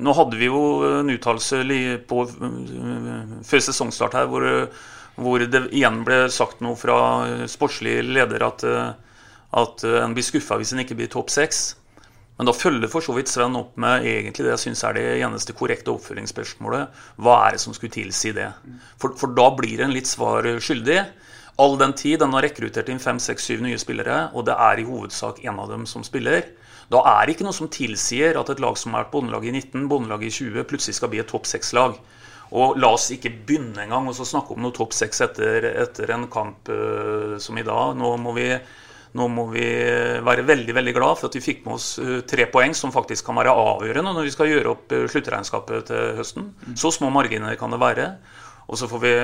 nå hadde vi jo en uttalelse før sesongstart her hvor, hvor det igjen ble sagt noe fra sportslig leder at at eh, en blir skuffa hvis en ikke blir topp seks. Men da følger for så vidt Sven opp med egentlig det jeg syns er det eneste korrekte oppfølgingsspørsmålet. Hva er det som skulle tilsi det? For, for da blir en litt svar skyldig. All den tid den har rekruttert inn fem, seks, syv nye spillere, og det er i hovedsak én av dem som spiller, da er det ikke noe som tilsier at et lag som har vært bondelag i 19, bondelag i 20, plutselig skal bli et topp seks-lag. Og la oss ikke begynne engang å snakke om noe topp seks etter, etter, en kamp uh, som i dag. Nå må vi nå må vi være veldig veldig glad for at vi fikk med oss eh, tre poeng, som faktisk kan være avgjørende når vi skal gjøre opp eh, sluttregnskapet til høsten. Så små marginer kan det være. Og så vi,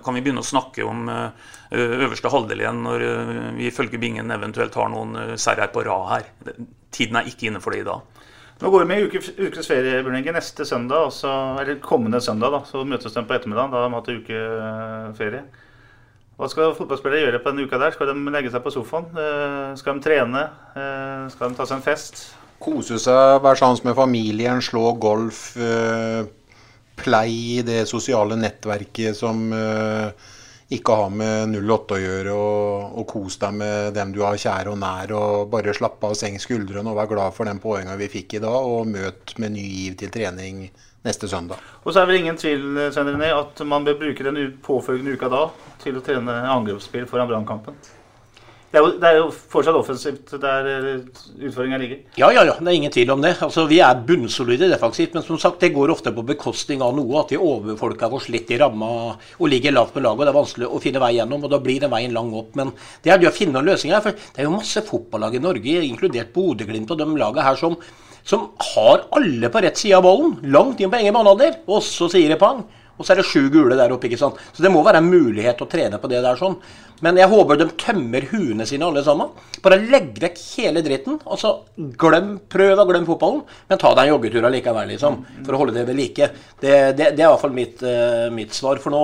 kan vi begynne å snakke om eh, øverste halvdel igjen når vi ifølge Bingen eventuelt har noen seire på rad her. Tiden er ikke inne for det i dag. Nå går vi med uke, ukes ferie. Neste søndag, også, eller kommende søndag, da, så møtes de på ettermiddagen. Da har de hatt ukeferie. Hva skal fotballspillere gjøre på denne uka der? Skal de legge seg på sofaen? Eh, skal de trene? Eh, skal de ta seg en fest? Kose seg, være sammen med familien, slå golf. Eh, pleie i det sosiale nettverket som ikke har med 08 å gjøre. Og, og kos deg med dem du har kjære og nær. Og bare slappe av og skuldrene og være glad for den poenga vi fikk i dag. Og møte med ny giv til trening neste søndag. Og så er vel ingen tvil Sven René, at man bør bruke den påfølgende uka da til å trene angrepsspill foran Brannkampen. Det er, jo, det er, jo, fortsatt offensivt der eh, utfordringa ligger. Ja, ja, ja. Det er ingen tvil om det. Altså, Vi er bunnsolide defensivt, men som sagt, det går ofte på bekostning av noe. At vi overfolker oss litt i ramma og ligger lavt på laget. og Det er vanskelig å finne vei gjennom, og da blir den veien lang opp. Men det er det å finne løsninger. For det er jo masse fotballag i Norge, inkludert Bodø-Glimt og de lagene her, som som har alle på rett side av ballen. langt inn på egen banehalvdel, og så sier det pang. Og så er det sju gule der oppe. ikke sant? Så det må være en mulighet å trene på det der sånn. Men jeg håper de tømmer huene sine alle sammen. Bare legg vekk hele dritten. og så glem, Prøv å glemme fotballen, men ta deg en joggetur allikevel, liksom. For å holde det ved like. Det, det, det er i hvert fall mitt, uh, mitt svar. For nå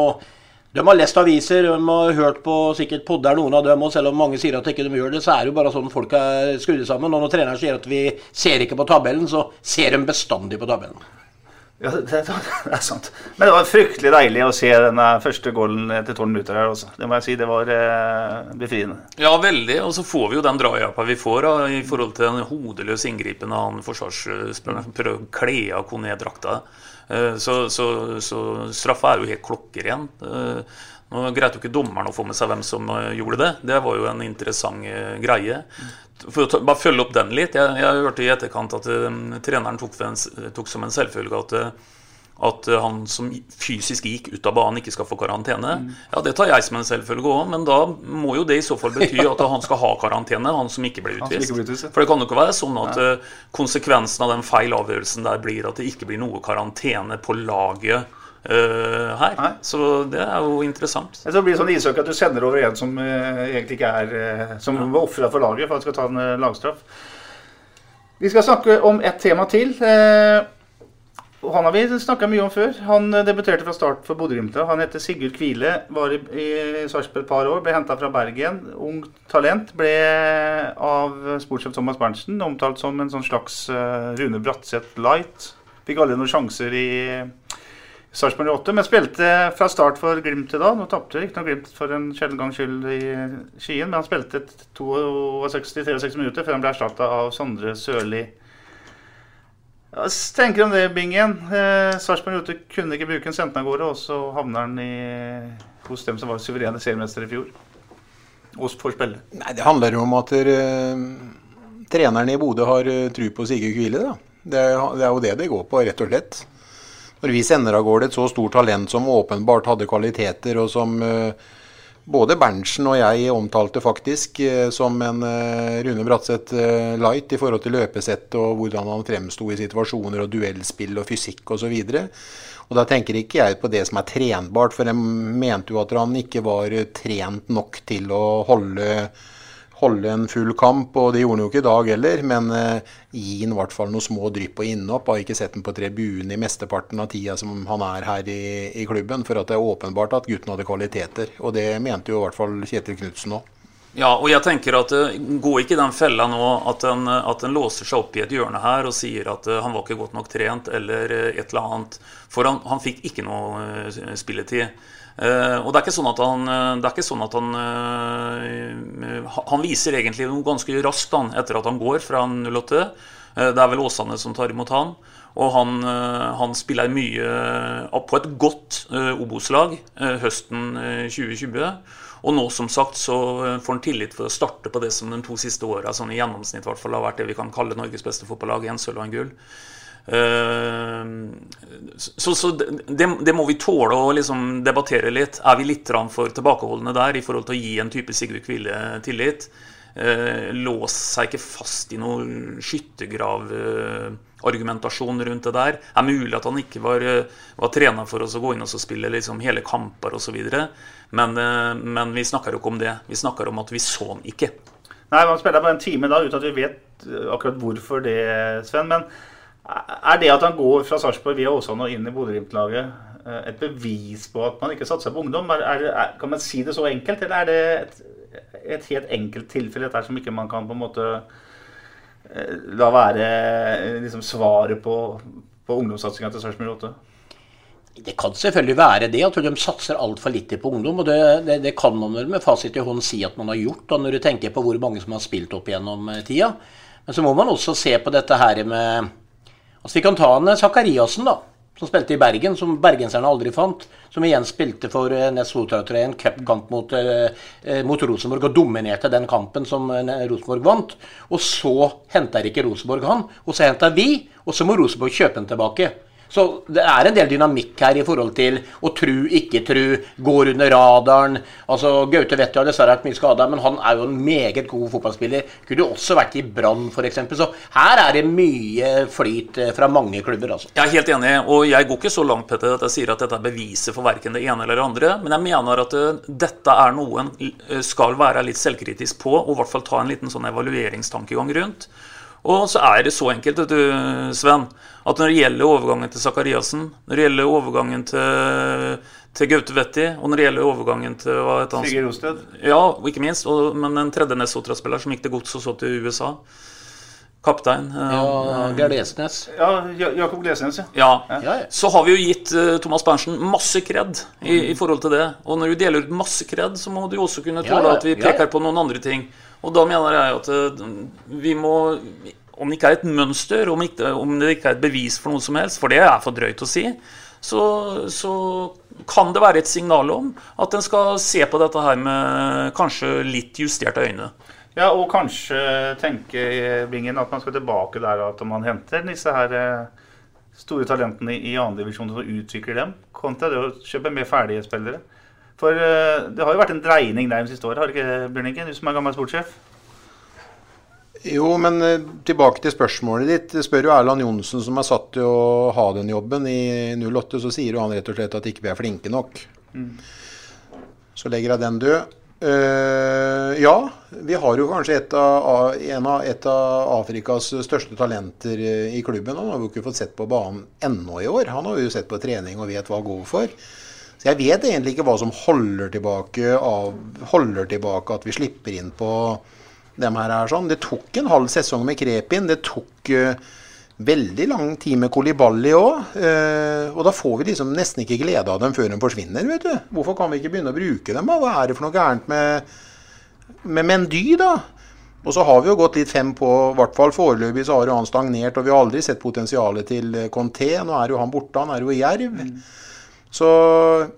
de har lest aviser, de har hørt på sikkert podder, noen av dem. Og selv om mange sier at ikke de gjør det, så er det jo bare sånn folk er skrudd sammen. Og når treneren sier at vi ser ikke på tabellen, så ser de bestandig på tabellen. Ja, det, det, er sant. Men det var fryktelig deilig å se denne første goalen etter tolv minutter her også. Det må jeg si. Det var eh, befriende. Ja, veldig. Og så får vi jo den drahjelpa vi får da, i forhold til den hodeløse inngripen av han forsvarsspilleren prøver å kle av Kone-drakta. Eh, så, så, så, straffa er jo helt klokkeren. Eh, nå greit jo ikke dommeren å få med seg hvem som eh, gjorde det. Det var jo en interessant greie. For å ta, bare følge opp den litt. Jeg, jeg hørte i etterkant at um, treneren tok, en, tok, som en selvfølge at uh, at eh, han som fysisk gikk ut av banen, ikke skal få karantene. Mm. Ja, Det tar jeg som en selvfølge òg, men da må jo det i så fall bety at han skal ha karantene, han som ikke ble utvist. For det kan jo ikke være sånn at ja. Eh, konsekvensen av den feil avgjørelsen der blir at det ikke blir noe karantene på laget. Uh, her. Nei. Så det er jo interessant. Så det blir sånn ishockey at du sender over en som uh, egentlig ikke er uh, Som ja. var ofra for laget for at han skal ta en lagstraff. Vi skal snakke om ett tema til. Uh, Han har vi snakka mye om før. Han debuterte fra start for Bodø-Glimt. Han heter Sigurd Kvile, var i, i Sarpsborg et par år, ble henta fra Bergen. Ung talent. Ble av sportssjef Thomas Berntsen omtalt som en sånn slags uh, Rune Bratseth light. Fikk alle noen sjanser i Sarpsborg 8, men spilte fra start for Glimt i da. Nå tapte noe Glimt for en sjelden gangs skyld i Skien, men han spilte 62-63 minutter før han ble erstatta av Sondre Sørli hva tenker du om det, Bingen? Eh, Sarpsborg kunne ikke bruke en sendte av gårde, og så havner han i, hos dem som var suverene seriemestere i fjor. Og får spille. Nei, Det handler jo om at uh, treneren i Bodø har uh, tro på Sigurd Kvile. Da. Det, er, det er jo det det går på, rett og slett. Når vi sender av gårde et så stort talent som åpenbart hadde kvaliteter, og som uh, både Berntsen og jeg omtalte faktisk eh, som en eh, Rune Bratseth eh, light i forhold til løpesett og hvordan han fremsto i situasjoner og duellspill og fysikk osv. Og da tenker ikke jeg på det som er trenbart, for jeg mente jo at han ikke var trent nok til å holde holde en full kamp, og det gjorde han jo ikke i dag heller. Men eh, gi han i hvert fall noen små drypp og innhopp. Har ikke sett ham på tribunen i mesteparten av tida som han er her i, i, klubben. For at det er åpenbart at gutten hadde kvaliteter. Og det mente jo i hvert fall Kjetil Knutsen òg. Ja, og jeg tenker at uh, Gå ikke i den fella nå at en, at en, låser seg opp i et hjørne her og sier at uh, han var ikke godt nok trent eller uh, et eller annet. For han, han fikk ikke noe spilletid. Uh, og det er ikke sånn at han, ikke sånn at han uh, Han viser egentlig noe ganske raskt han, etter at han går fra 08. Uh, det er vel Åsane som tar imot han. Og han, han spiller mye på et godt Obos-lag høsten 2020. Og nå som sagt så får han tillit for å starte på det som de to siste åra sånn i gjennomsnitt hvert fall, har vært det vi kan kalle Norges beste fotballag. En sølv og en gull. Eh, så, så det, det, må vi tåle å liksom debattere litt. Er vi litt for tilbakeholdne der i forhold til å gi en type Sigurd Kvile tillit? Eh, lås seg ikke fast i noen skyttergravargumentasjon rundt det der. Er mulig at han ikke var, uh, var trener for oss å gå inn og spille liksom hele kamper osv. Men, uh, men vi snakker jo ikke om det. Vi snakker om at vi så han ikke. Nei, Man spiller på en time da uten at vi vet akkurat hvorfor det, Sven. Men er det at han går fra Sarpsborg via Åsane og inn i Bodø-Glimt-laget eh, et bevis på at man ikke satser på ungdom? Er, er, kan man si det så enkelt, eller er det et, et helt enkelt tilfelle dette som ikke man kan på en måte eh, la være eh, liksom, svaret på, på ungdomssatsinga til Sarpsborg 8? Det kan selvfølgelig være det, at de satser altfor lite på ungdom. og det, det, det, kan man vel med fasit i hånd si at man har gjort, da, når du tenker på hvor mange som har spilt opp gjennom tida. Men så må man også se på dette her med Altså Vi kan ta en Sakariassen, da. Som spilte i Bergen, som bergenserne aldri fant. Som igjen spilte for uh, Ness Sotra en cupkamp mot, eh, mot, Rosenborg og dominerte den kampen som Rosenborg vant. Og så henter ikke Rosenborg han, og så henter vi, og så må Rosenborg kjøpe han tilbake. Så det er en del dynamikk her i forhold til å tru, ikke tru, går under radaren. Altså, Gaute jo har dessverre vært mye skada, men han er jo en meget god fotballspiller. Kunne jo også vært i Brann, f.eks. Så her er det mye flyt eh, fra mange klubber. altså. Jeg er helt enig, og jeg går ikke så langt Petter, at jeg sier at dette er beviset for verken det ene eller det andre. Men jeg mener at uh, dette er noe en uh, skal være litt selvkritisk på, og i hvert fall ta en liten sånn evalueringstankegang rundt. Og så er det så enkelt, vet du, Sven, at når det gjelder overgangen til Sakariassen, når det gjelder overgangen til, til Gaute Vetti, og når det gjelder overgangen til hva et annet, Sigurd Rosted. Ja, og ikke minst. Og, men en tredje Nesotra-spiller som gikk til gods og så til USA. Kaptein. Eh, ja, Gerd Esnes. Ja, Jakob Glesnes, ja. ja. ja. Så har vi jo gitt uh, Thomas Berntsen masse kred i, i, forhold til det. Og når du deler ut masse kred, så må du også kunne tåle at vi peker på noen andre ting. Og da mener jeg at eh, vi må Om det ikke er et mønster, om, ikke, om det ikke er et bevis for noe som helst, for det er for drøyt å si, så, så kan det være et signal om at en skal se på dette her med kanskje litt justerte øyne. Ja, og kanskje tenke Bingen, at man skal tilbake der at man henter disse her eh, store talentene i andredivisjon og utvikler dem, kontra det å kjøpe mer ferdige spillere. For uh, det har jo vært en dreining der de siste året, har det ikke, Bjørn Du som er gammel sportssjef? Jo, men uh, tilbake til spørsmålet ditt. Spør jo Erland Johnsen, som er satt til å ha den jobben i 08, så sier jo han rett og slett at ikke vi er flinke nok. Mm. Så legger jeg den død. Uh, ja, vi har jo kanskje et av, av, et av, Afrikas største talenter i klubben. Han har jo ikke fått sett på banen ennå i år. Han har jo sett på trening og vet hva han går for. Så jeg vet egentlig ikke hva som holder tilbake, av, holder tilbake at vi slipper inn på dem her. Er sånn. Det tok en halv sesong med Krepin. Det tok uh, veldig lang tid med Kolibali òg. Uh, eh, og da får vi liksom nesten ikke glede av dem før de forsvinner. vet du. Hvorfor kan vi ikke begynne å bruke dem? Hva er det for noe gærent med, med Mendy, da? Og så har vi jo gått litt fem på, i hvert fall foreløpig så har jo han stagnert. Og vi har aldri sett potensialet til Conté. Nå er jo han borte, han er jo i Jerv. Mm. Så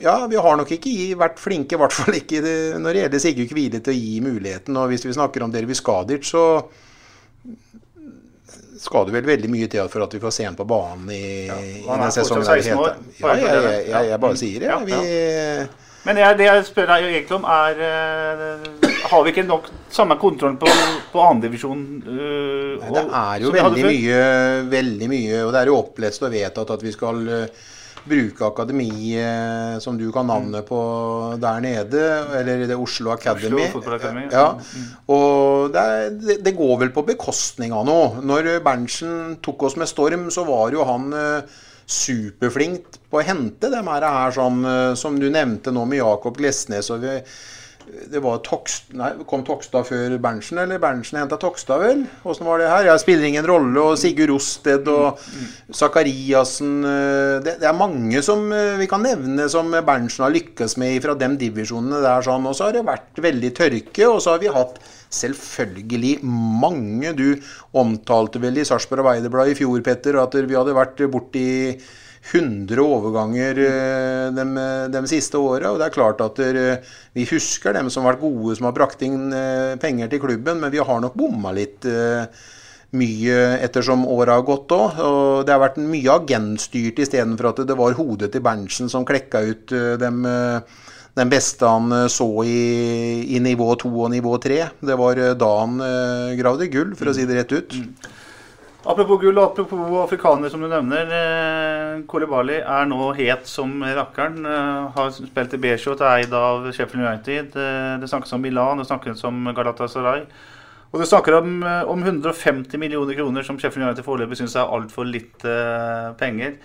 ja, vi har nok ikke vært flinke, i hvert fall ikke når det gjelder Sigurd Kvile, til å gi muligheten. Og hvis vi snakker om Dervis Skadic, så skal det vel veldig mye til for at vi får se ham på banen i, ja, han er i sesongen. 16 år. Ja, jeg, jeg, jeg, jeg, bare sier det. Vi, Men det jeg spør deg egentlig om, er eh, Har vi ikke nok samme kontroll på, på andredivisjon? Uh, Det er jo veldig mye, veldig mye, og det er jo opplest og vedtatt at vi skal eh, bruke akademiet som du kan navnet på der nede, eller det Oslo Academy. Oslo Ja. Og det, er, det, går vel på bekostning av noe. Når Berntsen tok oss med storm, så var jo han eh, superflink på å hente dem her, her sånn, eh, som du nevnte nå med Jakob Glesnes. og vi det var Tokst, nei, Kom Tokstad før Berntsen, eller Berntsen henta Tokstad, vel? Åssen var det her? Jeg spiller ingen rolle. Og Sigurd Rosted og Sakariassen eh, det, det er mange som eh, vi kan nevne som Berntsen har lykkes med fra de divisjonene der. sånn, Og så har det vært veldig tørke, og så har vi hatt selvfølgelig mange. Du omtalte vel i Sarpsborg Arbeiderblad i fjor, Petter, at vi hadde vært borti 100 overganger eh, de, de siste åra. Og det er klart at vi husker dem som har vært gode, som har brakt inn eh, penger til klubben, men vi har nok bomma litt eh, mye ettersom åra har gått òg. Og det har vært mye agentstyrt istedenfor at det var hodet til Berntsen som klekka ut dem, den beste han så i, i nivå 2 og nivå 3. Det var da han gravde gull, for å si det rett ut. Apropos gull og apropos afrikaner, som du nevner. Eh, Kolibali er nå het som rakkeren. Eh, har spilt i Beershot, er eid av Sheffield United. Eh, det snakkes om Milan, det snakkes om Galatasaray. Og det snakker om, om 150 millioner kroner, som Sheffield United foreløpig syns er altfor lite penger.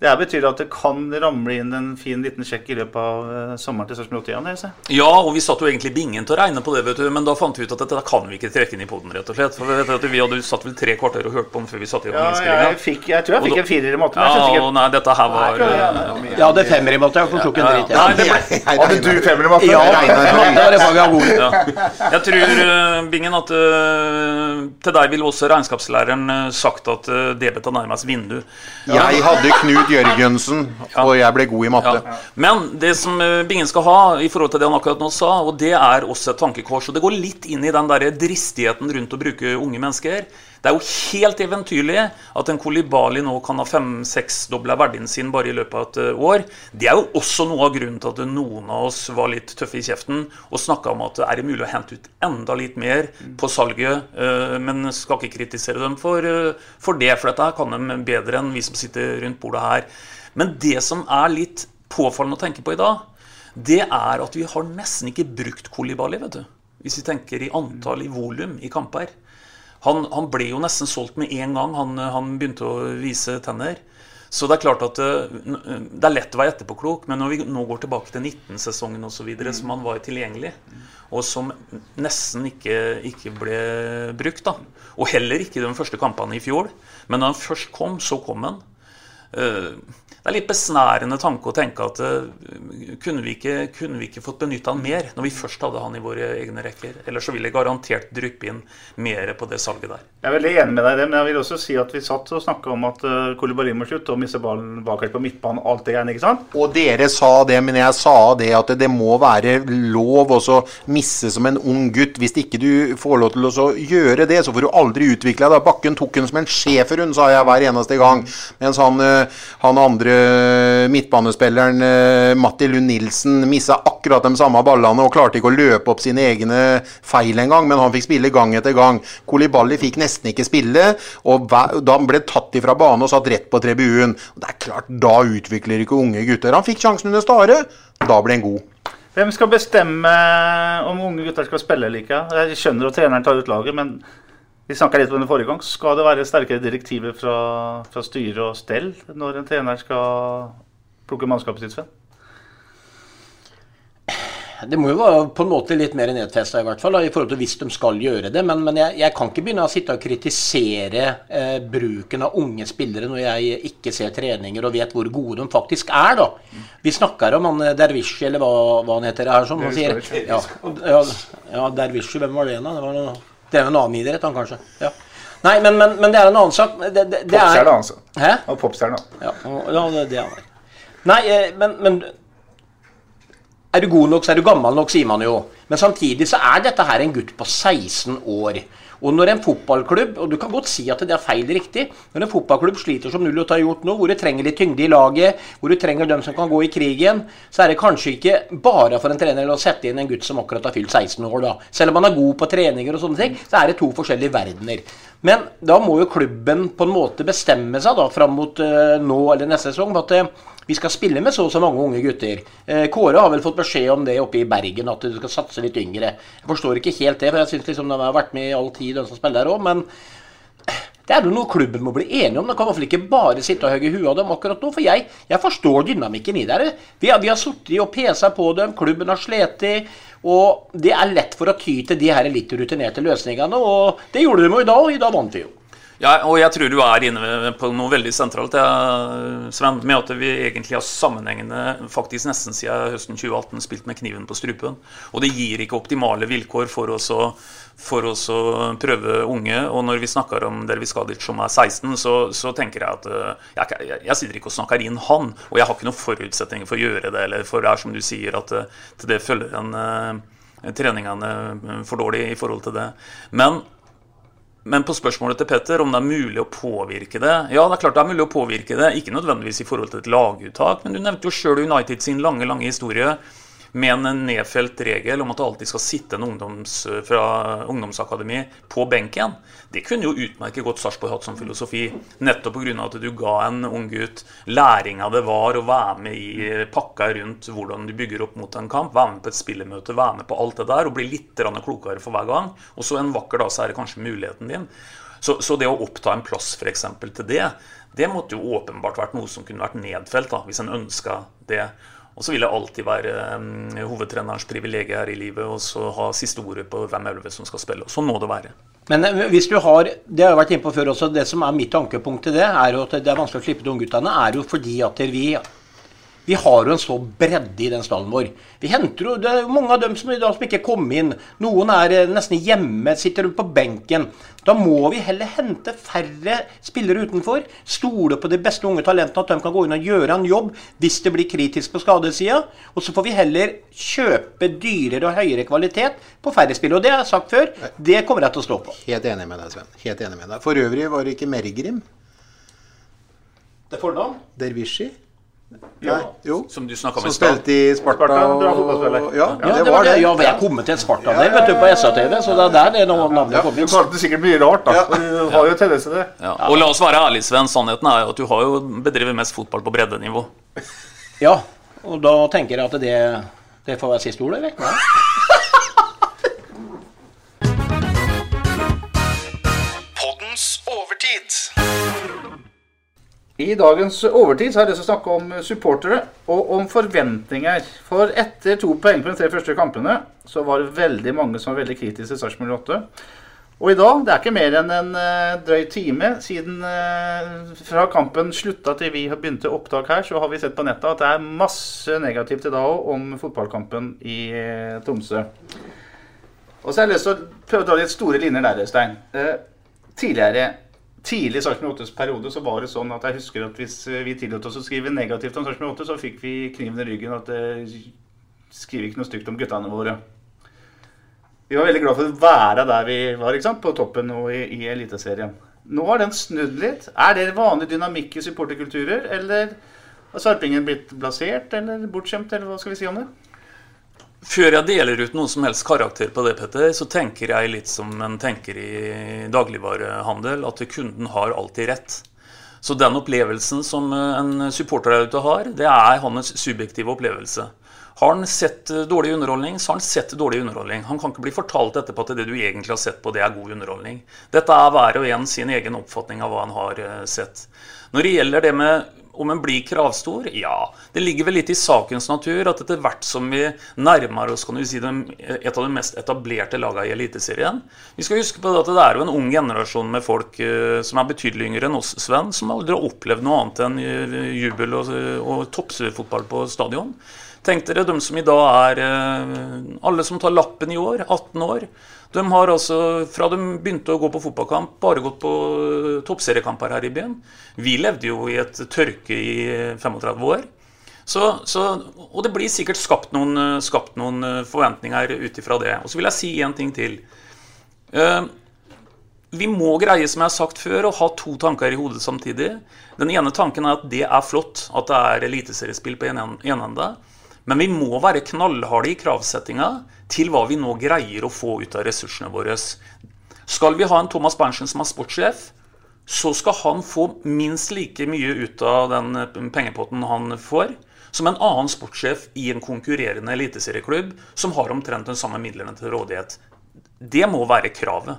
Det betyr at det kan ramle inn en fin liten sjekk i løpet av eh, sommeren til Sarpsborg 81. det, ser jeg. Ja, og vi satt jo egentlig bingen til å regne på det, vet du, men da fant vi ut at dette kan vi ikke trekke inn i poden, rett og slett. For vet du, vi hadde satt vel tre kvarter og hørte på den før vi satte i gang Ja, innspillinga. jeg, fikk, jeg tror jeg fikk en firer i matte. Ja, jeg nei, dette her var Nei, Jeg hadde femmer i matte, jeg forsto ikke en dritt. Hadde du femmer i matte? Ja, det var det faget jeg var ja. Jeg tror, eh, Bingen, at eh, til deg ville også regnskapslæreren sagt at uh, debet er nærmest vindu. Jeg hadde Knut Jørgensen, og jeg ble god i matte. Men det som eh, Bingen skal ha, i forhold til det han akkurat nå sa, og det er også et tankekors. Og det går litt inn i den der dristigheten rundt å bruke unge mennesker. Det er jo helt eventyrlig at en Kolibali nå kan ha fem-seksdobla verdien sin bare i løpet av et eh, år. Det er jo også noe av grunnen til at noen av oss var litt tøffe i kjeften og snakka om at er det mulig å hente ut enda litt mer på salget, eh, men skal ikke kritisere dem for, eh, for det, for dette kan de bedre enn vi som sitter rundt bordet her. Men det som er litt påfallende å tenke på i dag, det er at vi har nesten ikke brukt Kolibali, vet du. Hvis vi tenker i antall, i volum, i kamper. Han, han ble jo nesten solgt med en gang han, han begynte å vise tenner. Så det er klart at det, det er lett å være etterpåklok, men når vi nå går tilbake til 19-sesongen osv., mm. som han var tilgjengelig, og som nesten ikke, ikke ble brukt, da. Og heller ikke de første kampene i fjor. Men når han først kom, så kom han. Eh, Det er litt besnærende tanke å tenke at eh, kunne vi ikke, kunne vi ikke fått benytta han mer når vi først hadde han i våre egne rekker? Ellers så ville det garantert dryppe inn mer på det salget der. Jeg er veldig enig med deg i det, men jeg vil også si at vi satt og snakka om at uh, Kolibali må slutte og miste ballen bakerst på midtbanen. Alt det greiene, ikke sant? Og dere sa det, men jeg sa det at det må være lov å misse som en ung gutt. Hvis ikke du får lov til å gjøre det, så får du aldri utvikle deg. Bakken tok hun som en schæferhund, sa jeg hver eneste gang. Mens han, eh, han andre midtbanespilleren eh, Matti Lund Nilsen missa akkurat de samme ballene og klarte ikke å løpe opp sine egne feil engang, men han fikk spille gang etter gang. Kolibali fikk nesten ikke spille, og da ble tatt ifra bane og satt rett på tribunen. Det er klart, Da utvikler ikke unge gutter. Han fikk sjansen under Stare, da ble han god. Hvem skal bestemme om unge gutter skal spille eller ikke? Jeg skjønner at treneren tar ut laget, men vi snakka litt om det forrige gang. Skal det være sterkere direktiver fra, fra styre og stell når en trener skal plukke mannskapet sitt? Sven? Det må jo være på en måte litt mer nedfesta i hvert fall, da, i forhold til hvis de skal gjøre det. Men, men jeg, jeg kan ikke begynne å sitte og kritisere eh, bruken av unge spillere når jeg ikke ser treninger og vet hvor gode de faktisk er. da. Vi snakker om han Dervish, Dervishi, eller hva, hva han heter her. Som han sier. Ja, ja, ja Dervishi, hvem var det? da? Det var noe, det er en annen idrett, han kanskje. Ja. Nei, men, men, men det er en annen sak. Det, det, det er, altså. Hæ? Og popstjerne. Ja, ja det det er. Nei, eh, men, men er du god nok, så er du gammel nok, sier man jo. Men samtidig så er dette her en gutt på 16 år. Og når en fotballklubb, og du kan godt si at det er feil riktig, når en fotballklubb sliter som Nullot har gjort nå, hvor du trenger litt tyngde i laget, hvor du trenger dem som kan gå i krigen, så er det kanskje ikke bare for en trener å sette inn en gutt som akkurat har fylt 16 år, da. Selv om han er god på treninger og sånne ting, så er det to forskjellige verdener. Men da må jo klubben på en måte bestemme seg da fram mot uh, nå eller neste sesong at uh, vi skal spille med så og så mange unge gutter. Uh, Kåre har vel fått beskjed om det oppe i Bergen, at du skal satse litt yngre. Jeg forstår ikke helt det, for jeg syns liksom de har vært med i all tid, de som spiller der òg. Men det er jo noe klubben må bli enige om. De kan i hvert fall ikke bare sitte og hogge huet av dem akkurat nå. For jeg, jeg forstår dynamikken i det. Vi har, vi har sittet og pesa på dem, klubben har slitt. Og det er lett for å ty til de her litt rutinerte løsningene. Og det gjorde de jo i dag, og i dag vant vi jo. Ja, og jeg tror du er inne på noe veldig sentralt, Sven. Med at vi egentlig har sammenhengende faktisk nesten siden høsten 2018 spilt med kniven på strupen. Og det gir ikke optimale vilkår for oss å, for oss å prøve unge. Og når vi snakker om Delvis Skadic som er 16, så, så tenker jeg at jeg, jeg, jeg, sitter ikke og snakker inn han. Og jeg har ikke noen forutsetninger for å gjøre det. Eller for det er som du sier, at til det følger en treningene for dårlig i forhold til det. Men men på spørsmålet til Petter om det er mulig å påvirke det Ja, det er klart det er mulig å påvirke det. Ikke nødvendigvis i forhold til et laguttak, men du nevnte jo sjøl United sin lange, lange historie med en nedfelt regel om at det alltid skal sitte en ungdoms, fra ungdomsakademi på benken. Det kunne jo utmerket godt Sarpsborg hatt som filosofi, nettopp pga. at du ga en ung gutt læring av det var å være med i pakka rundt hvordan du bygger opp mot en kamp, være med på et spillemøte, være med på alt det der og bli litt klokere for hver gang. Og så en vakker dag så er det kanskje muligheten din. Så, så det å oppta en plass f.eks. til det, det måtte jo åpenbart vært noe som kunne vært nedfelt, da, hvis en ønska det. Og så vil det alltid være um, hovedtrenerens privilegium her i livet å ha siste ordet på hvem elleve som skal spille. Sånn må det være. Men hvis du har Det har jeg vært inne på før også. Det som er mitt ankepunkt til det, er jo at det er vanskelig å slippe de ungguttene, er jo fordi at vi vi har jo en så bredde i den stallen vår. Vi henter jo, Det er jo mange av dem som, som ikke kom inn. Noen er nesten hjemme, sitter på benken. Da må vi heller hente færre spillere utenfor. Stole på de beste unge talentene, at de kan gå inn og gjøre en jobb hvis det blir kritisk på skadesida. Og så får vi heller kjøpe dyrere og høyere kvalitet på færre spillere. Og det har jeg sagt før, det kommer jeg til å stå på. Helt enig med deg, Sven. Helt enig med deg. For øvrig var det ikke Mergrim. Det er fornavn? Dervishi. Ja. Jo. Som du snakka om Som i stad. spilte i Sparta. Sparta, og- bra fotballspiller. Ja, Ja, det var det. Ja, jeg kom til et Sparta der, vet du, på SA-TV, så det er der det navnet kom Du inn. kalte det sikkert mye rart, da. Ja. Du har jo tendens til det. Ja. Og la oss være ærlige, Sven. Sannheten er jo at du har jo bedrevet mest fotball på breddenivå. Ja, og da tenker jeg at det, det får være siste ord, eller? Nei. I dagens overtid så har jeg lyst til å snakke om supportere og om forventninger. For etter to poeng på de tre første kampene, så var det veldig mange som var veldig kritiske til Sarpsborg 8. Og i dag, det er ikke mer enn en eh, drøy time siden eh, fra kampen slutta til vi begynte opptak her, så har vi sett på nettet at det er masse negativt i dag òg om fotballkampen i eh, Tromsø. Og så har jeg lyst til å prøve å dra litt store linjer der, Øystein. Tidligere, tidlig i Sarpsborg 8s periode, så var det sånn at jeg husker at hvis eh, vi tillot oss å skrive negativt om Sarpsborg 8, så fikk vi kniven i ryggen at det skriver ikke noe stygt om guttene våre. Vi var veldig glad for å være der vi var, ikke sant? på toppen og i, i Eliteserien. Nå har den snudd litt. Er det vanlig dynamikk i supporterkulturer, eller har sarpingen blitt blasert eller bortskjemt, eller hva skal vi si om det? Før jeg deler ut noen som helst karakter på det, Petter, så tenker jeg litt som en tenker i dagligvarehandel, at kunden har alltid rett. Så den opplevelsen som en supporter der ute har, det er hans subjektive opplevelse. Har han sett eh, dårlig underholdning, så har han sett dårlig underholdning. Han kan ikke bli fortalt etterpå at det du egentlig har sett på, det er god underholdning. Dette er hver og en sin egen oppfatning av hva han har eh, sett. Når det gjelder det med om en blir kravstor? Ja, det ligger vel litt i sakens natur at etter hvert som vi nærmer oss kan du si, et av de mest etablerte lagene i Eliteserien Vi skal huske på at det er jo en ung generasjon med folk eh, som er betydelig yngre enn oss, Sven, som aldri har opplevd noe annet enn eh, jubel og, og toppfotball på stadion. Tenk dere de som i dag er eh, Alle som tar lappen i år, 18 år. De har altså, fra de begynte å gå på fotballkamp, bare gått på eh, toppseriekamper her i byen. Vi levde jo i et tørke i 35 år. Så, så, og det blir sikkert skapt noen, eh, skapt noen eh, forventninger ut ifra det. Og så vil jeg si en ting til. Eh, vi må greie, som jeg har sagt før, å ha to tanker i hodet samtidig. Den ene tanken er at det er flott at det er eliteseriespill på en ende. Men vi må være knallharde i kravsettinga til hva vi nå greier å få ut av ressursene våre. Skal vi ha en Thomas Berntsen som er sportssjef, så skal han få minst like mye ut av den pengepotten han får, som en annen sportssjef i en konkurrerende eliteserieklubb som har omtrent den samme midlene til rådighet. Det må være kravet.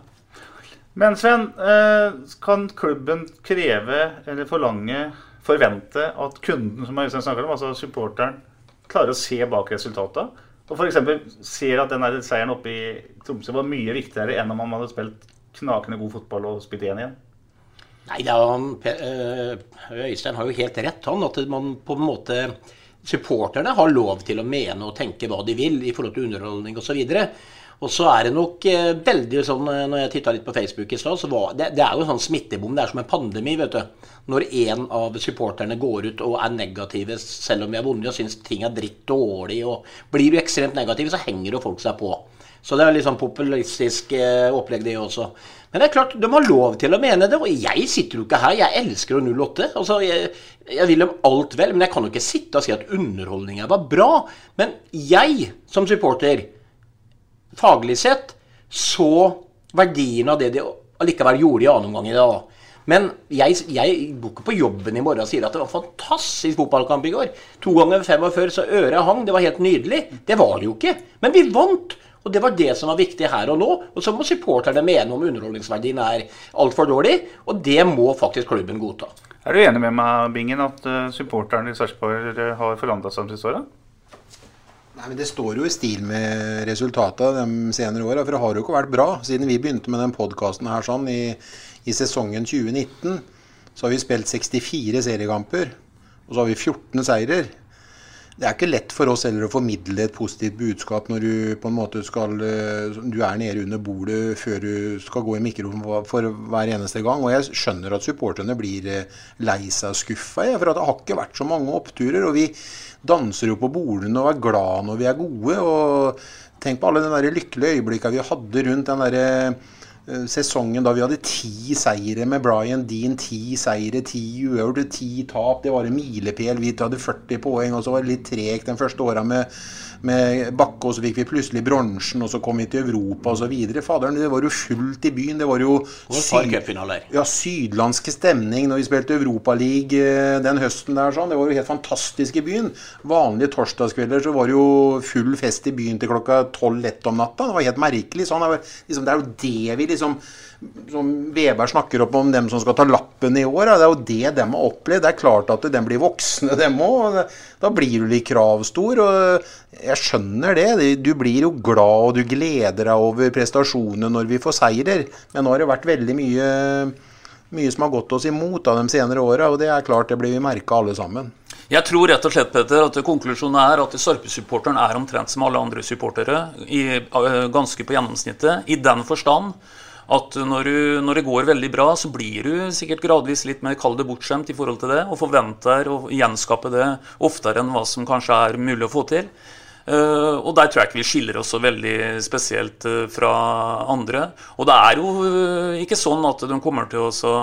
Men Sven, eh, kan klubben kreve eller forlange, forvente at kunden som Øystein snakker om, altså supporteren, klarer å se bak resultatet? Og f.eks. ser at den seieren oppe i Tromsø var mye viktigere enn om han hadde spilt knakende god fotball og spilt 1 igjen? Nei, han, eh, Øystein har jo helt rett, han. At man på en måte Supporterne har lov til å mene og tenke hva de vil i forhold til underholdning osv. Og så er det nok eh, veldig sånn eh, Når jeg titta litt på Facebook i stad, så var det, det er jo en sånn smittebom. Det er som en pandemi, vet du. Når en av supporterne går ut og er negative selv om vi har vunnet og syns ting er dritt dårlig, og blir du ekstremt negativ, så henger jo folk seg på. Så det er litt sånn populistisk eh, opplegg, det også. Men det er klart, de har lov til å mene det. Og jeg sitter jo ikke her. Jeg elsker jo 08. Altså, jeg, jeg vil dem alt vel, men jeg kan jo ikke sitte og si at underholdninga var bra. Men jeg, som supporter faglig sett så verdien av det de allikevel gjorde i annen omgang i dag. Men jeg, jeg går ikke på jobben i morgen og sier at det var fantastisk fotballkamp i går. To ganger 45 så øret hang. Det var helt nydelig. Det var det jo ikke. Men vi vant. Og det var det som var viktig her og nå. Og så må supporterne mene om underholdningsverdien er altfor dårlig. Og det må faktisk klubben godta. Er du enig med meg, Bingen, at uh, supporterne i Sarpsborg uh, har forandra seg de siste åra? Nei, men Det står jo i stil med resultatet de senere åra. For det har jo ikke vært bra. Siden vi begynte med den podkasten her sånn i, i, sesongen 2019, så har vi spilt 64 seriekamper. Og så har vi 14 seirer. Det er ikke lett for oss heller å formidle et positivt budskap når du på en måte skal eh, Du er nede under bordet før du skal gå i mikrofonen for hver eneste gang. Og jeg skjønner at supporterne blir eh, lei seg og skuffa, for det har ikke vært så mange oppturer. og vi danser jo på bordene og er glad når vi er gode. og Tenk på alle de lykkelige øyeblikkene vi hadde rundt den der eh, sesongen da vi hadde ti seire med Brian Dean. Ti seire, ti uavgjorte, ti tap. Det var en milepæl. Vi hadde 40 poeng, og så var det litt tregt den første åra med med Bakke, og så fikk vi plutselig bronsen, og så kom vi til Europa osv. Faderen, det var jo fullt i byen. Det var jo syd, ja, sydlandske stemning når vi spilte Europaliga eh, den høsten der. sånn. Det var jo helt fantastisk i byen. Vanlige torsdagskvelder så var det jo full fest i byen til klokka tolv-ett om natta. Det var helt merkelig. sånn. Det, var, liksom, det er jo det vi liksom som Veberg snakker opp om dem som skal ta lappen i år. Det er jo det de har opplevd. Det er klart at de blir voksne, dem òg. Da blir du litt kravstor. og Jeg skjønner det. Du blir jo glad og du gleder deg over prestasjonene når vi får seirer. Men nå har det vært veldig mye, mye som har gått oss imot av de senere åra. Og det er klart det blir vi merka alle sammen. Jeg tror rett og slett Peter, at konklusjonen er at Sarpe-supporteren er omtrent som alle andre supportere, i, ganske på gjennomsnittet. I den forstand at når, du, når, det går veldig bra, så blir du sikkert gradvis litt mer kall det bortskjemt i forhold til det, og forventer å gjenskape det oftere enn hva som kanskje er mulig å få til. Uh, og der tror jeg ikke vi skiller oss så veldig spesielt uh, fra andre. Og det er jo uh, ikke sånn at de kommer til å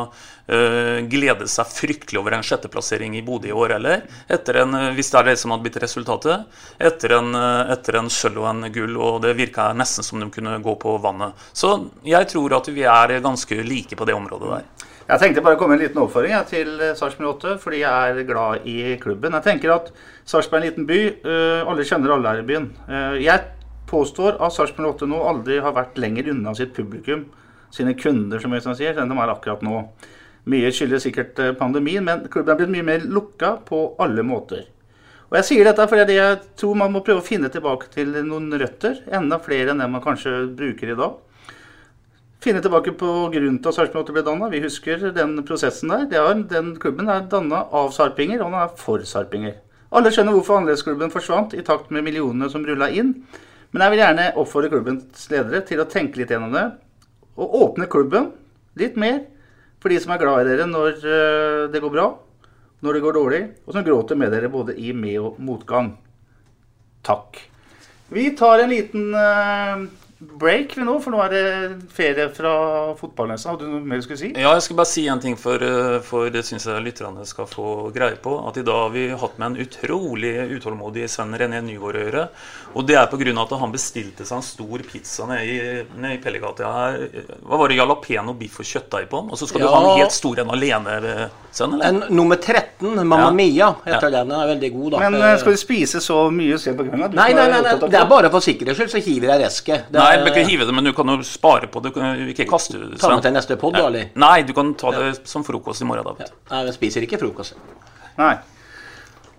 glede seg fryktelig over en sjetteplassering i Bodø i år heller. Etter en, hvis det er det som hadde blitt resultatet. Etter en, etter en sølv og en gull, og det virka nesten som de kunne gå på vannet. Så jeg tror at vi er ganske like på det området der. Jeg tenkte bare å komme med en liten oppfordring jeg, til Sarpsborg 8, fordi jeg er glad i klubben. Jeg tenker at Sarpsborg er en liten by. Uh, alle kjenner alle her i byen. Uh, jeg påstår at Sarpsborg 8 nå aldri har vært lenger unna sitt publikum, sine kunder, som Øystein sier, enn de er akkurat nå. Mye skyldes sikkert eh, pandemien, men klubben er blitt mye mer lukka på alle måter. Og Jeg sier dette fordi jeg tror man må prøve å finne tilbake til noen røtter. Enda flere enn det man kanskje bruker i dag finne tilbake på grunnen til at Sarpsborg 8 ble danna. Vi husker den prosessen der. Er, den klubben er danna av sarpinger, og den er for sarpinger. Alle skjønner hvorfor annerledesklubben forsvant i takt med millionene som rulla inn. Men jeg vil gjerne oppfordre klubbens ledere til å tenke litt gjennom det. Og åpne klubben litt mer for de som er glad i dere når eh, det går bra, når det går dårlig, og som gråter med dere både i med- og motgang. Takk. Vi tar en liten uh, break vi nå, for nå er det ferie fra fotballnesa. Hadde du noe mer du skulle si? Ja, jeg skal bare si en ting, for, eh, for det syns jeg lytterne skal få greie på. At i dag har vi hatt med en utrolig utålmodig Sven René Nygaard å gjøre. Og det er pga. at han bestilte seg en stor pizza nede i, i Pellegata her. Hva var det? jalapeño, biff og kjøttdeig på den? Og så skal du ha en helt stor en alene, Sven? eller? En, nummer 13, Mamma Ja. Mia, heter Ja. den. Den er veldig god, da. Men eh, skal du spise så mye sent på kvelden? Nei, nei, er nei, nei, det er bare for sikkerhets skyld, så hiver jeg resket. Det Nei, du kan ikke hive det, men du kan jo spare på det. Du kan ikke kaste det. Ta med til neste pod, da, eller? Nei, du kan ta det som frokost i morgen. da. Nei, vi spiser ikke frokost. Nei.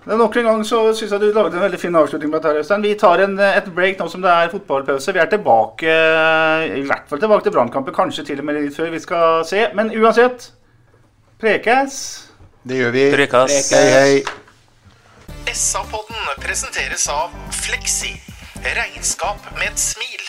Men Nok en gang så syns jeg du lagde en veldig fin avslutning på dette. Øystein. Vi tar en, et break nå som det er fotballpause. Vi er tilbake i hvert fall tilbake til Brannkampen, kanskje til og med litt før. Vi skal se. Men uansett Prekes. Det gjør vi. Prekas. Hei, hei. SA-podden presenteres av Fleksi. Regnskap med et smil.